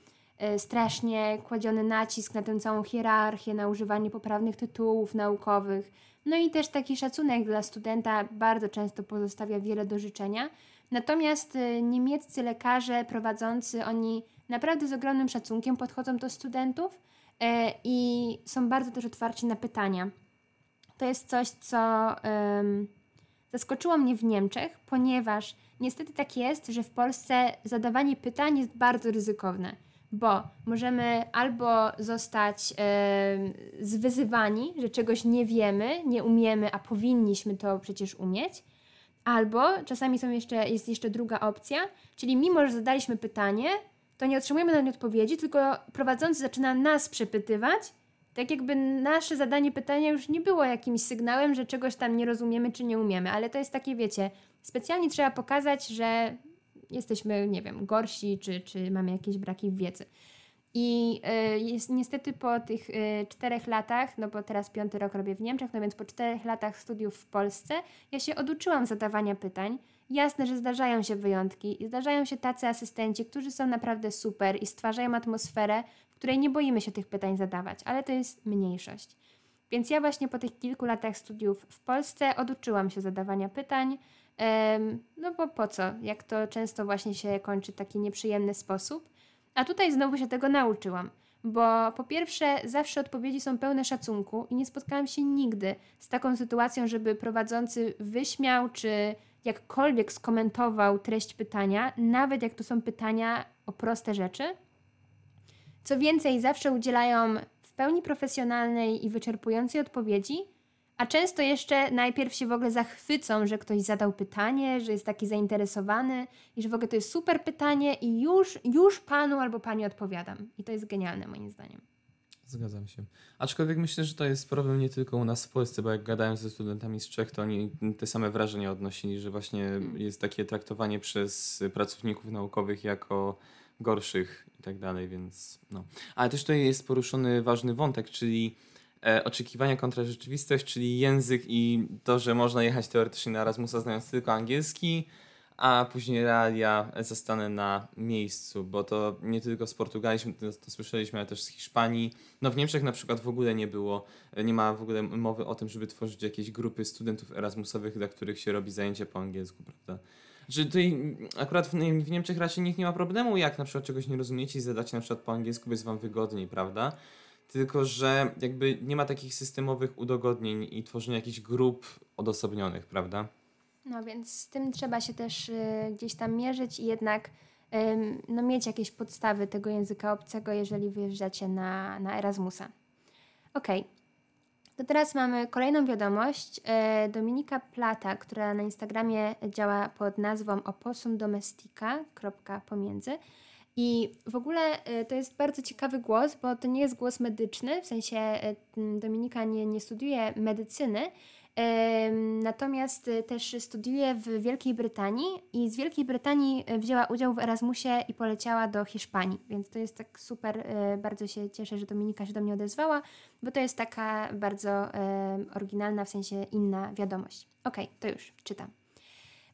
strasznie kładziony nacisk na tę całą hierarchię, na używanie poprawnych tytułów naukowych. No i też taki szacunek dla studenta bardzo często pozostawia wiele do życzenia. Natomiast y, niemieccy lekarze prowadzący, oni naprawdę z ogromnym szacunkiem podchodzą do studentów e, i są bardzo też otwarci na pytania. To jest coś, co zaskoczyło mnie w Niemczech, ponieważ niestety tak jest, że w Polsce zadawanie pytań jest bardzo ryzykowne, bo możemy albo zostać zwyzywani, że czegoś nie wiemy, nie umiemy, a powinniśmy to przecież umieć, Albo czasami są jeszcze, jest jeszcze druga opcja, czyli mimo, że zadaliśmy pytanie, to nie otrzymujemy na nie odpowiedzi, tylko prowadzący zaczyna nas przepytywać, tak jakby nasze zadanie pytania już nie było jakimś sygnałem, że czegoś tam nie rozumiemy czy nie umiemy, ale to jest takie, wiecie, specjalnie trzeba pokazać, że jesteśmy, nie wiem, gorsi, czy, czy mamy jakieś braki w wiedzy. I y, jest, niestety po tych y, czterech latach, no bo teraz piąty rok robię w Niemczech, no więc po czterech latach studiów w Polsce, ja się oduczyłam zadawania pytań. Jasne, że zdarzają się wyjątki i zdarzają się tacy asystenci, którzy są naprawdę super i stwarzają atmosferę, w której nie boimy się tych pytań zadawać, ale to jest mniejszość. Więc ja właśnie po tych kilku latach studiów w Polsce oduczyłam się zadawania pytań, no bo po co, jak to często właśnie się kończy w taki nieprzyjemny sposób. A tutaj znowu się tego nauczyłam, bo po pierwsze, zawsze odpowiedzi są pełne szacunku i nie spotkałam się nigdy z taką sytuacją, żeby prowadzący wyśmiał czy jakkolwiek skomentował treść pytania, nawet jak to są pytania o proste rzeczy. Co więcej, zawsze udzielają w pełni profesjonalnej i wyczerpującej odpowiedzi, a często jeszcze najpierw się w ogóle zachwycą, że ktoś zadał pytanie, że jest taki zainteresowany i że w ogóle to jest super pytanie i już, już panu albo pani odpowiadam. I to jest genialne moim zdaniem. Zgadzam się. Aczkolwiek myślę, że to jest problem nie tylko u nas w Polsce, bo jak gadałem ze studentami z Czech, to oni te same wrażenia odnosili, że właśnie hmm. jest takie traktowanie przez pracowników naukowych jako gorszych i tak dalej, więc no. Ale też tutaj jest poruszony ważny wątek, czyli oczekiwania kontra rzeczywistość, czyli język i to, że można jechać teoretycznie na Erasmusa znając tylko angielski, a później realia zostanę na miejscu, bo to nie tylko z Portugalii, to, to słyszeliśmy, ale też z Hiszpanii. No w Niemczech na przykład w ogóle nie było, nie ma w ogóle mowy o tym, żeby tworzyć jakieś grupy studentów erasmusowych, dla których się robi zajęcia po angielsku, prawda? Że tutaj akurat w, w Niemczech raczej nikt nie ma problemu, jak na przykład czegoś nie rozumiecie i zadacie na przykład po angielsku, jest wam wygodniej, prawda? Tylko że jakby nie ma takich systemowych udogodnień i tworzenia jakichś grup odosobnionych, prawda? No więc z tym trzeba się też y, gdzieś tam mierzyć i jednak no, mieć jakieś podstawy tego języka obcego, jeżeli wyjeżdżacie na, na Erasmusa. Ok. To teraz mamy kolejną wiadomość. E, Dominika Plata, która na Instagramie działa pod nazwą oposumdomestica.pomiędzy. I w ogóle e, to jest bardzo ciekawy głos, bo to nie jest głos medyczny, w sensie e, Dominika nie, nie studiuje medycyny, Natomiast y, też studiuje w Wielkiej Brytanii i z Wielkiej Brytanii wzięła udział w Erasmusie i poleciała do Hiszpanii. Więc to jest tak super, bardzo się cieszę, że Dominika się do mnie odezwała, bo to jest taka bardzo oryginalna, w sensie inna wiadomość. Ok, to już czytam.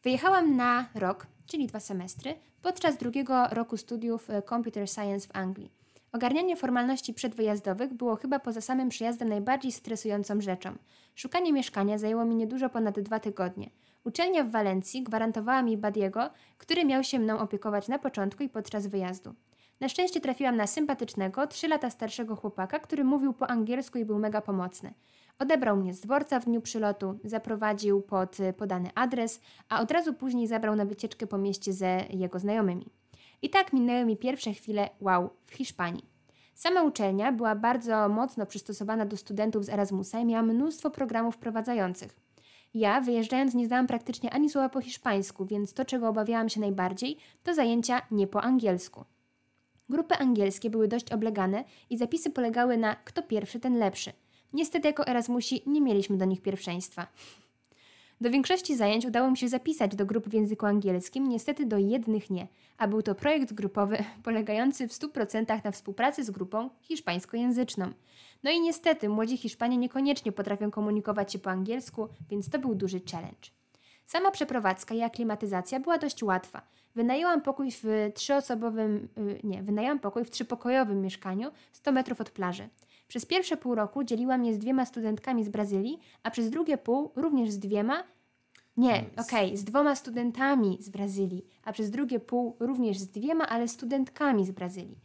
Wyjechałam na rok, czyli dwa semestry, podczas drugiego roku studiów Computer Science w Anglii. Ogarnianie formalności przedwyjazdowych było chyba poza samym przyjazdem najbardziej stresującą rzeczą. Szukanie mieszkania zajęło mi niedużo ponad dwa tygodnie. Uczelnia w Walencji gwarantowała mi Badiego, który miał się mną opiekować na początku i podczas wyjazdu. Na szczęście trafiłam na sympatycznego, trzy lata starszego chłopaka, który mówił po angielsku i był mega pomocny. Odebrał mnie z dworca w dniu przylotu, zaprowadził pod y, podany adres, a od razu później zabrał na wycieczkę po mieście ze jego znajomymi. I tak minęły mi pierwsze chwile wow w Hiszpanii. Sama uczelnia była bardzo mocno przystosowana do studentów z Erasmusa i miała mnóstwo programów wprowadzających. Ja, wyjeżdżając, nie znałam praktycznie ani słowa po hiszpańsku, więc to, czego obawiałam się najbardziej, to zajęcia nie po angielsku. Grupy angielskie były dość oblegane i zapisy polegały na kto pierwszy, ten lepszy. Niestety, jako Erasmusi nie mieliśmy do nich pierwszeństwa. Do większości zajęć udało mi się zapisać do grup w języku angielskim, niestety do jednych nie, a był to projekt grupowy polegający w 100% na współpracy z grupą hiszpańskojęzyczną. No i niestety młodzi Hiszpanie niekoniecznie potrafią komunikować się po angielsku, więc to był duży challenge. Sama przeprowadzka i aklimatyzacja była dość łatwa. Wynajęłam pokój w trzyosobowym, y, nie, wynajęłam pokój w trzypokojowym mieszkaniu 100 metrów od plaży. Przez pierwsze pół roku dzieliłam je z dwiema studentkami z Brazylii, a przez drugie pół również z dwiema. Nie, okej, okay, z dwoma studentami z Brazylii, a przez drugie pół również z dwiema, ale studentkami z Brazylii.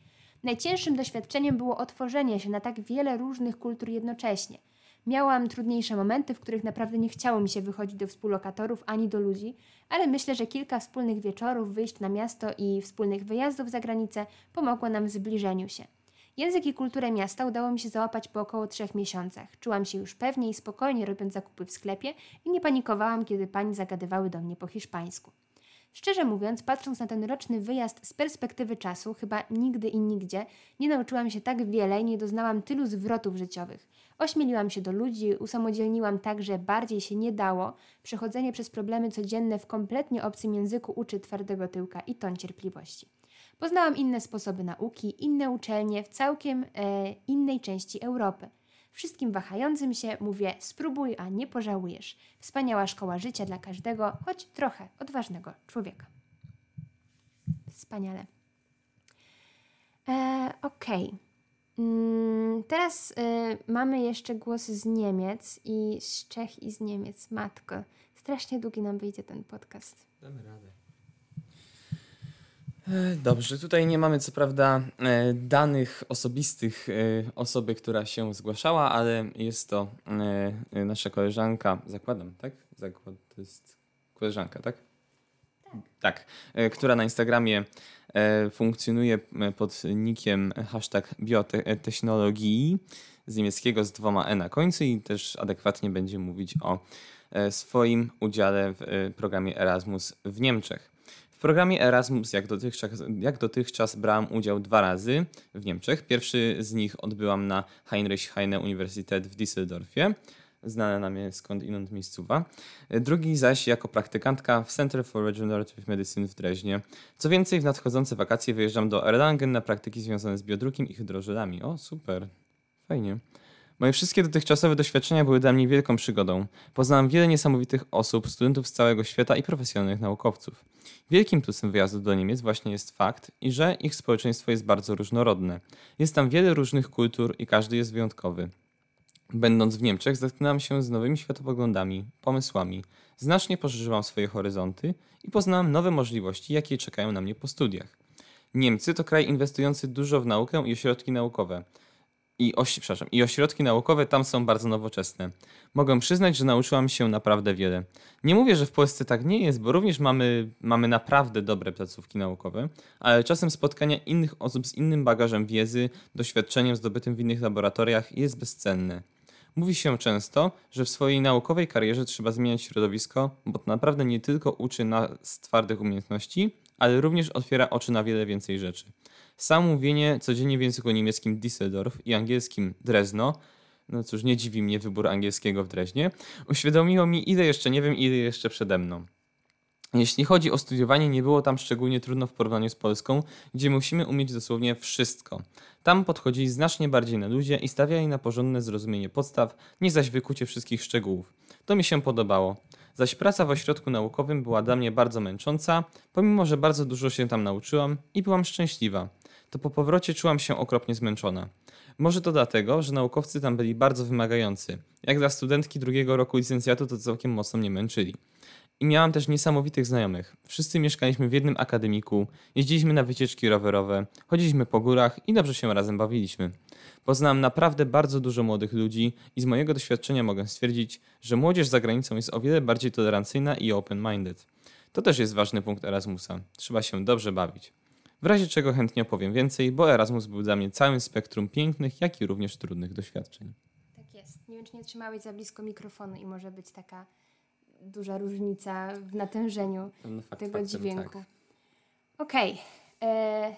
Najcięższym doświadczeniem było otworzenie się na tak wiele różnych kultur jednocześnie. Miałam trudniejsze momenty, w których naprawdę nie chciało mi się wychodzić do współlokatorów ani do ludzi, ale myślę, że kilka wspólnych wieczorów, wyjść na miasto i wspólnych wyjazdów za granicę pomogło nam w zbliżeniu się. Język i kulturę miasta udało mi się załapać po około trzech miesiącach. Czułam się już pewnie i spokojnie robiąc zakupy w sklepie i nie panikowałam, kiedy pani zagadywały do mnie po hiszpańsku. Szczerze mówiąc, patrząc na ten roczny wyjazd z perspektywy czasu, chyba nigdy i nigdzie nie nauczyłam się tak wiele i nie doznałam tylu zwrotów życiowych. Ośmieliłam się do ludzi, usamodzielniłam tak, że bardziej się nie dało. Przechodzenie przez problemy codzienne w kompletnie obcym języku uczy twardego tyłka i ton cierpliwości. Poznałam inne sposoby nauki, inne uczelnie w całkiem e, innej części Europy. Wszystkim wahającym się mówię: spróbuj, a nie pożałujesz. Wspaniała szkoła życia dla każdego, choć trochę odważnego człowieka. Wspaniale. E, Okej. Okay. Mm, teraz y, mamy jeszcze głosy z Niemiec i z Czech i z Niemiec. Matko, strasznie długi nam wyjdzie ten podcast. Damy radę. E, dobrze, tutaj nie mamy co prawda e, danych osobistych e, osoby, która się zgłaszała, ale jest to nasza koleżanka, zakładam, tak? Zakład to jest koleżanka, tak? Tak. która na Instagramie funkcjonuje pod nickiem hashtag biotechnologii z niemieckiego z dwoma e na końcu i też adekwatnie będzie mówić o swoim udziale w programie Erasmus w Niemczech programie Erasmus, jak dotychczas, jak dotychczas brałam udział dwa razy w Niemczech. Pierwszy z nich odbyłam na Heinrich Heine Universität w Düsseldorfie, znana na mnie skąd inąd miejscowa. Drugi zaś jako praktykantka w Center for Regenerative Medicine w Dreźnie. Co więcej, w nadchodzące wakacje wyjeżdżam do Erlangen na praktyki związane z biodrukiem i hydrożelami. O, super. Fajnie. Moje wszystkie dotychczasowe doświadczenia były dla mnie wielką przygodą. Poznałam wiele niesamowitych osób, studentów z całego świata i profesjonalnych naukowców. Wielkim plusem wyjazdu do Niemiec właśnie jest fakt, i że ich społeczeństwo jest bardzo różnorodne. Jest tam wiele różnych kultur i każdy jest wyjątkowy. Będąc w Niemczech, zetknęłam się z nowymi światopoglądami, pomysłami. Znacznie poszerzyłam swoje horyzonty i poznałam nowe możliwości, jakie czekają na mnie po studiach. Niemcy to kraj inwestujący dużo w naukę i ośrodki naukowe. I, przepraszam, I ośrodki naukowe tam są bardzo nowoczesne. Mogę przyznać, że nauczyłam się naprawdę wiele. Nie mówię, że w Polsce tak nie jest, bo również mamy, mamy naprawdę dobre placówki naukowe, ale czasem spotkania innych osób z innym bagażem wiedzy, doświadczeniem zdobytym w innych laboratoriach jest bezcenne. Mówi się często, że w swojej naukowej karierze trzeba zmieniać środowisko, bo to naprawdę nie tylko uczy nas twardych umiejętności, ale również otwiera oczy na wiele więcej rzeczy. Sam mówienie codziennie w języku niemieckim Düsseldorf i angielskim Drezno, no cóż, nie dziwi mnie wybór angielskiego w Dreźnie, uświadomiło mi, ile jeszcze nie wiem, ile jeszcze przede mną. Jeśli chodzi o studiowanie, nie było tam szczególnie trudno w porównaniu z Polską, gdzie musimy umieć dosłownie wszystko. Tam podchodzili znacznie bardziej na ludzie i stawiali na porządne zrozumienie podstaw, nie zaś wykucie wszystkich szczegółów. To mi się podobało. Zaś praca w ośrodku naukowym była dla mnie bardzo męcząca, pomimo że bardzo dużo się tam nauczyłam i byłam szczęśliwa. To po powrocie czułam się okropnie zmęczona. Może to dlatego, że naukowcy tam byli bardzo wymagający. Jak dla studentki drugiego roku licencjatu to całkiem mocno mnie męczyli. I miałam też niesamowitych znajomych. Wszyscy mieszkaliśmy w jednym akademiku, jeździliśmy na wycieczki rowerowe, chodziliśmy po górach i dobrze się razem bawiliśmy. Poznałam naprawdę bardzo dużo młodych ludzi i z mojego doświadczenia mogę stwierdzić, że młodzież za granicą jest o wiele bardziej tolerancyjna i open-minded. To też jest ważny punkt Erasmusa. Trzeba się dobrze bawić. W razie czego chętnie opowiem więcej, bo Erasmus był dla mnie całym spektrum pięknych, jak i również trudnych doświadczeń. Tak jest. Nie wiem, czy nie trzymałeś za blisko mikrofonu i może być taka duża różnica w natężeniu no, fakt, tego faktem, dźwięku. Tak. Okej, okay. E,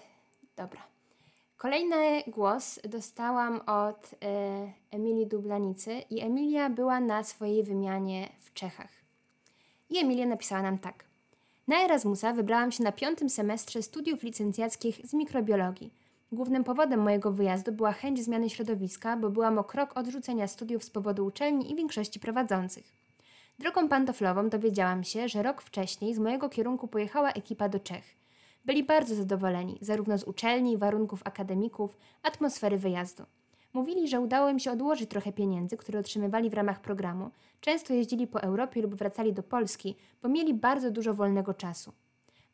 dobra. Kolejny głos dostałam od e, Emilii Dublanicy i Emilia była na swojej wymianie w Czechach. I Emilia napisała nam tak. Na Erasmusa wybrałam się na piątym semestrze studiów licencjackich z mikrobiologii. Głównym powodem mojego wyjazdu była chęć zmiany środowiska, bo byłam o krok od rzucenia studiów z powodu uczelni i większości prowadzących. Drogą pantoflową dowiedziałam się, że rok wcześniej z mojego kierunku pojechała ekipa do Czech. Byli bardzo zadowoleni, zarówno z uczelni, warunków akademików, atmosfery wyjazdu. Mówili, że udało im się odłożyć trochę pieniędzy, które otrzymywali w ramach programu. Często jeździli po Europie lub wracali do Polski, bo mieli bardzo dużo wolnego czasu.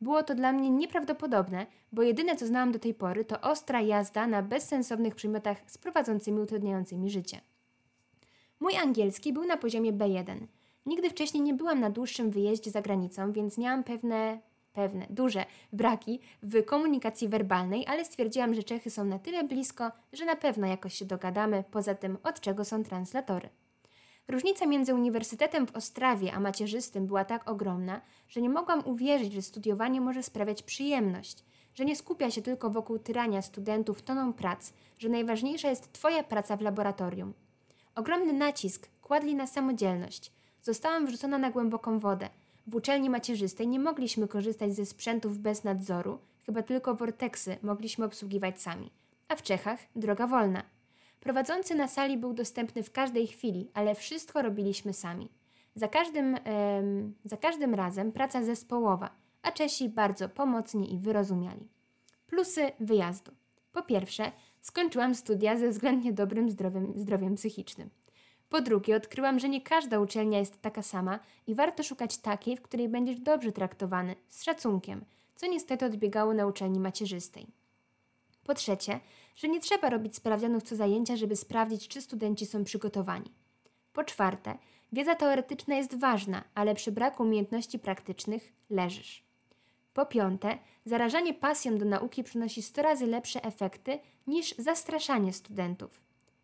Było to dla mnie nieprawdopodobne, bo jedyne co znałam do tej pory to ostra jazda na bezsensownych przymiotach z prowadzącymi utrudniającymi życie. Mój angielski był na poziomie B1. Nigdy wcześniej nie byłam na dłuższym wyjeździe za granicą, więc miałam pewne, pewne, duże braki w komunikacji werbalnej, ale stwierdziłam, że Czechy są na tyle blisko, że na pewno jakoś się dogadamy, poza tym od czego są translatory. Różnica między Uniwersytetem w Ostrawie a macierzystym była tak ogromna, że nie mogłam uwierzyć, że studiowanie może sprawiać przyjemność, że nie skupia się tylko wokół tyrania studentów toną prac, że najważniejsza jest Twoja praca w laboratorium. Ogromny nacisk kładli na samodzielność – Zostałam wrzucona na głęboką wodę. W uczelni macierzystej nie mogliśmy korzystać ze sprzętów bez nadzoru, chyba tylko worteksy mogliśmy obsługiwać sami. A w Czechach droga wolna. Prowadzący na sali był dostępny w każdej chwili, ale wszystko robiliśmy sami. Za każdym, em, za każdym razem praca zespołowa, a Czesi bardzo pomocni i wyrozumiali. Plusy wyjazdu. Po pierwsze, skończyłam studia ze względnie dobrym zdrowiem, zdrowiem psychicznym. Po drugie, odkryłam, że nie każda uczelnia jest taka sama i warto szukać takiej, w której będziesz dobrze traktowany, z szacunkiem, co niestety odbiegało na uczelni macierzystej. Po trzecie, że nie trzeba robić sprawdzianów co zajęcia, żeby sprawdzić, czy studenci są przygotowani. Po czwarte, wiedza teoretyczna jest ważna, ale przy braku umiejętności praktycznych leżysz. Po piąte, zarażanie pasją do nauki przynosi 100 razy lepsze efekty niż zastraszanie studentów.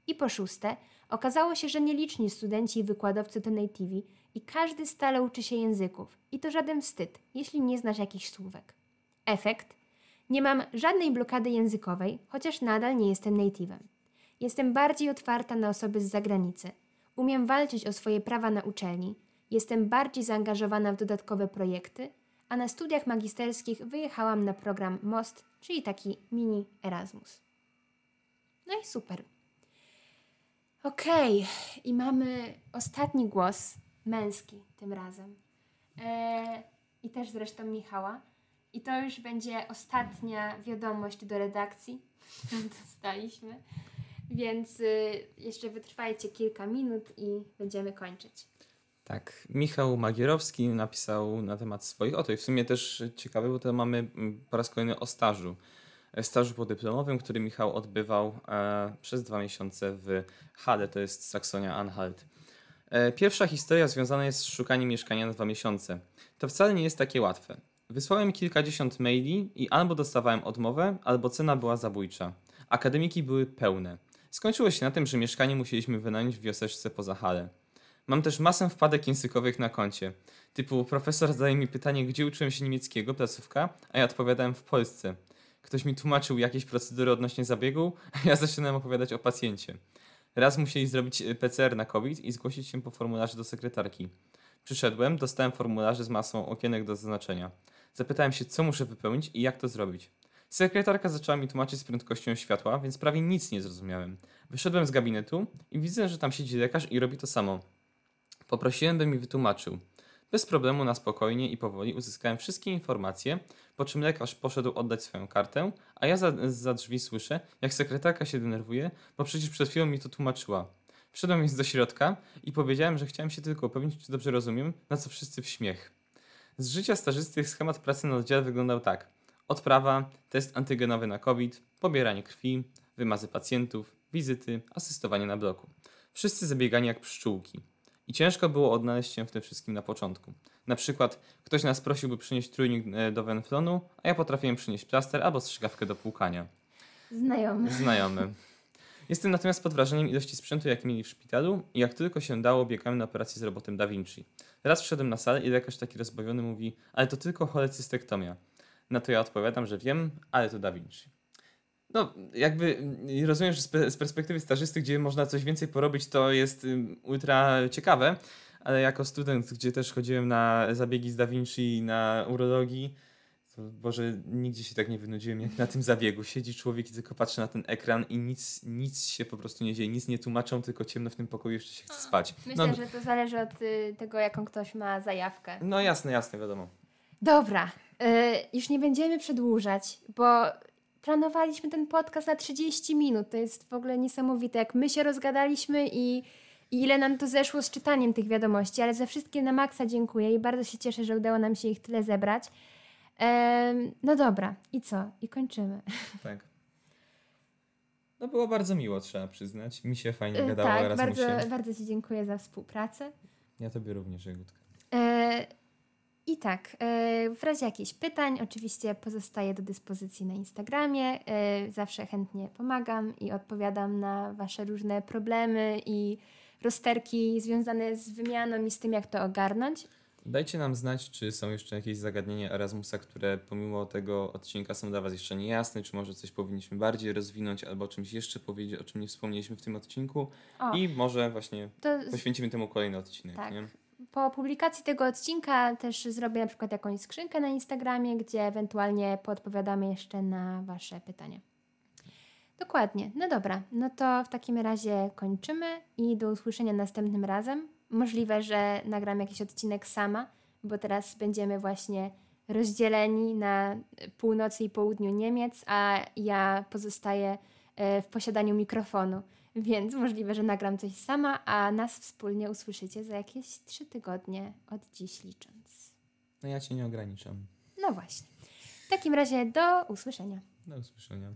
I po szóste, Okazało się, że nieliczni studenci i wykładowcy to nativi i każdy stale uczy się języków. I to żaden wstyd, jeśli nie znasz jakichś słówek. Efekt? Nie mam żadnej blokady językowej, chociaż nadal nie jestem native'em. Jestem bardziej otwarta na osoby z zagranicy. Umiem walczyć o swoje prawa na uczelni. Jestem bardziej zaangażowana w dodatkowe projekty, a na studiach magisterskich wyjechałam na program MOST, czyli taki mini Erasmus. No i super. Okej, okay. i mamy ostatni głos, męski tym razem. E, I też zresztą Michała. I to już będzie ostatnia wiadomość do redakcji, którą dostaliśmy. Więc y, jeszcze wytrwajcie kilka minut i będziemy kończyć. Tak, Michał Magierowski napisał na temat swoich, o to i w sumie też ciekawe, bo to mamy mm, po raz kolejny o stażu. E, stażu podyplomowym, który Michał odbywał e, przez dwa miesiące w Halle, to jest Saksonia-Anhalt. E, pierwsza historia związana jest z szukaniem mieszkania na dwa miesiące. To wcale nie jest takie łatwe. Wysłałem kilkadziesiąt maili i albo dostawałem odmowę, albo cena była zabójcza. Akademiki były pełne. Skończyło się na tym, że mieszkanie musieliśmy wynająć w wioseczce poza Halle. Mam też masę wpadek językowych na koncie. Typu profesor zadaje mi pytanie, gdzie uczyłem się niemieckiego, placówka, a ja odpowiadałem w Polsce. Ktoś mi tłumaczył jakieś procedury odnośnie zabiegu, a ja zaczynałem opowiadać o pacjencie. Raz musieli zrobić e, PCR na COVID i zgłosić się po formularze do sekretarki. Przyszedłem, dostałem formularze z masą okienek do zaznaczenia. Zapytałem się, co muszę wypełnić i jak to zrobić. Sekretarka zaczęła mi tłumaczyć z prędkością światła, więc prawie nic nie zrozumiałem. Wyszedłem z gabinetu i widzę, że tam siedzi lekarz i robi to samo. Poprosiłem, by mi wytłumaczył. Bez problemu, na spokojnie i powoli uzyskałem wszystkie informacje, po czym lekarz poszedł oddać swoją kartę, a ja za, za drzwi słyszę, jak sekretarka się denerwuje, bo przecież przed chwilą mi to tłumaczyła. Wszedłem więc do środka i powiedziałem, że chciałem się tylko upewnić, czy dobrze rozumiem, na co wszyscy w śmiech. Z życia stażystych schemat pracy na oddziale wyglądał tak. Odprawa, test antygenowy na COVID, pobieranie krwi, wymazy pacjentów, wizyty, asystowanie na bloku. Wszyscy zabiegani jak pszczółki. I ciężko było odnaleźć się w tym wszystkim na początku. Na przykład ktoś nas prosił, by przynieść trójnik e, do wenflonu, a ja potrafiłem przynieść plaster albo strzykawkę do płukania. Znajomy. Znajomy. Jestem natomiast pod wrażeniem ilości sprzętu, jaki mieli w szpitalu i jak tylko się dało, biegałem na operację z robotem Da Vinci. Raz wszedłem na salę i lekarz taki rozbawiony mówi, ale to tylko cholecystektomia. Na to ja odpowiadam, że wiem, ale to Da Vinci. No, jakby y, rozumiem, że z pe- z perspektywy stażysty, gdzie można coś więcej porobić, to jest ultra ciekawe, ale jako student, gdzie też chodziłem na zabiegi z Da Vinci i na urologii, to Boże, nigdzie się tak nie wynudziłem jak na tym zabiegu. Siedzi człowiek i tylko patrzy na ten ekran i nic, nic się po prostu nie dzieje, nic nie tłumaczą, tylko ciemno w tym pokoju jeszcze się chce spać. Myślę, No, że to zależy od y, tego, jaką ktoś ma zajawkę. no jasne, jasne, wiadomo. Dobra, y, już nie będziemy przedłużać, bo planowaliśmy ten podcast na 30 minut. To jest w ogóle niesamowite, jak my się rozgadaliśmy i, i ile nam to zeszło z czytaniem tych wiadomości, ale za wszystkie na maksa dziękuję i bardzo się cieszę, że udało nam się ich tyle zebrać. Em, no dobra, i co? I kończymy. Tak. No było bardzo miło, trzeba przyznać. Mi się fajnie Y, gadało tak, Erasmusie. bardzo, bardzo Ci dziękuję za współpracę. Ja tobie również, Jagutka. E, I tak, e, w razie jakichś pytań, oczywiście pozostaję do dyspozycji na Instagramie. E, zawsze chętnie pomagam i odpowiadam na Wasze różne problemy i rozterki związane z wymianą i z tym, jak to ogarnąć. Dajcie nam znać, czy są jeszcze jakieś zagadnienia Erasmusa, które pomimo tego odcinka są dla Was jeszcze niejasne, czy może coś powinniśmy bardziej rozwinąć, albo o czymś jeszcze powiedzieć, o czym nie wspomnieliśmy w tym odcinku. O, I może właśnie poświęcimy temu kolejny odcinek, Tak. nie? Po publikacji tego odcinka też zrobię na przykład jakąś skrzynkę na Instagramie, gdzie ewentualnie podpowiadamy jeszcze na Wasze pytania. Dokładnie. No dobra, no to w takim razie kończymy i do usłyszenia następnym razem. Możliwe, że nagram jakiś odcinek sama, bo teraz będziemy właśnie rozdzieleni na północy i południu Niemiec, a ja pozostaję e, w posiadaniu mikrofonu. Więc możliwe, że nagram coś sama, a nas wspólnie usłyszycie za jakieś trzy tygodnie od dziś licząc. No ja Cię nie ograniczam. No właśnie. W takim razie do usłyszenia. Do usłyszenia.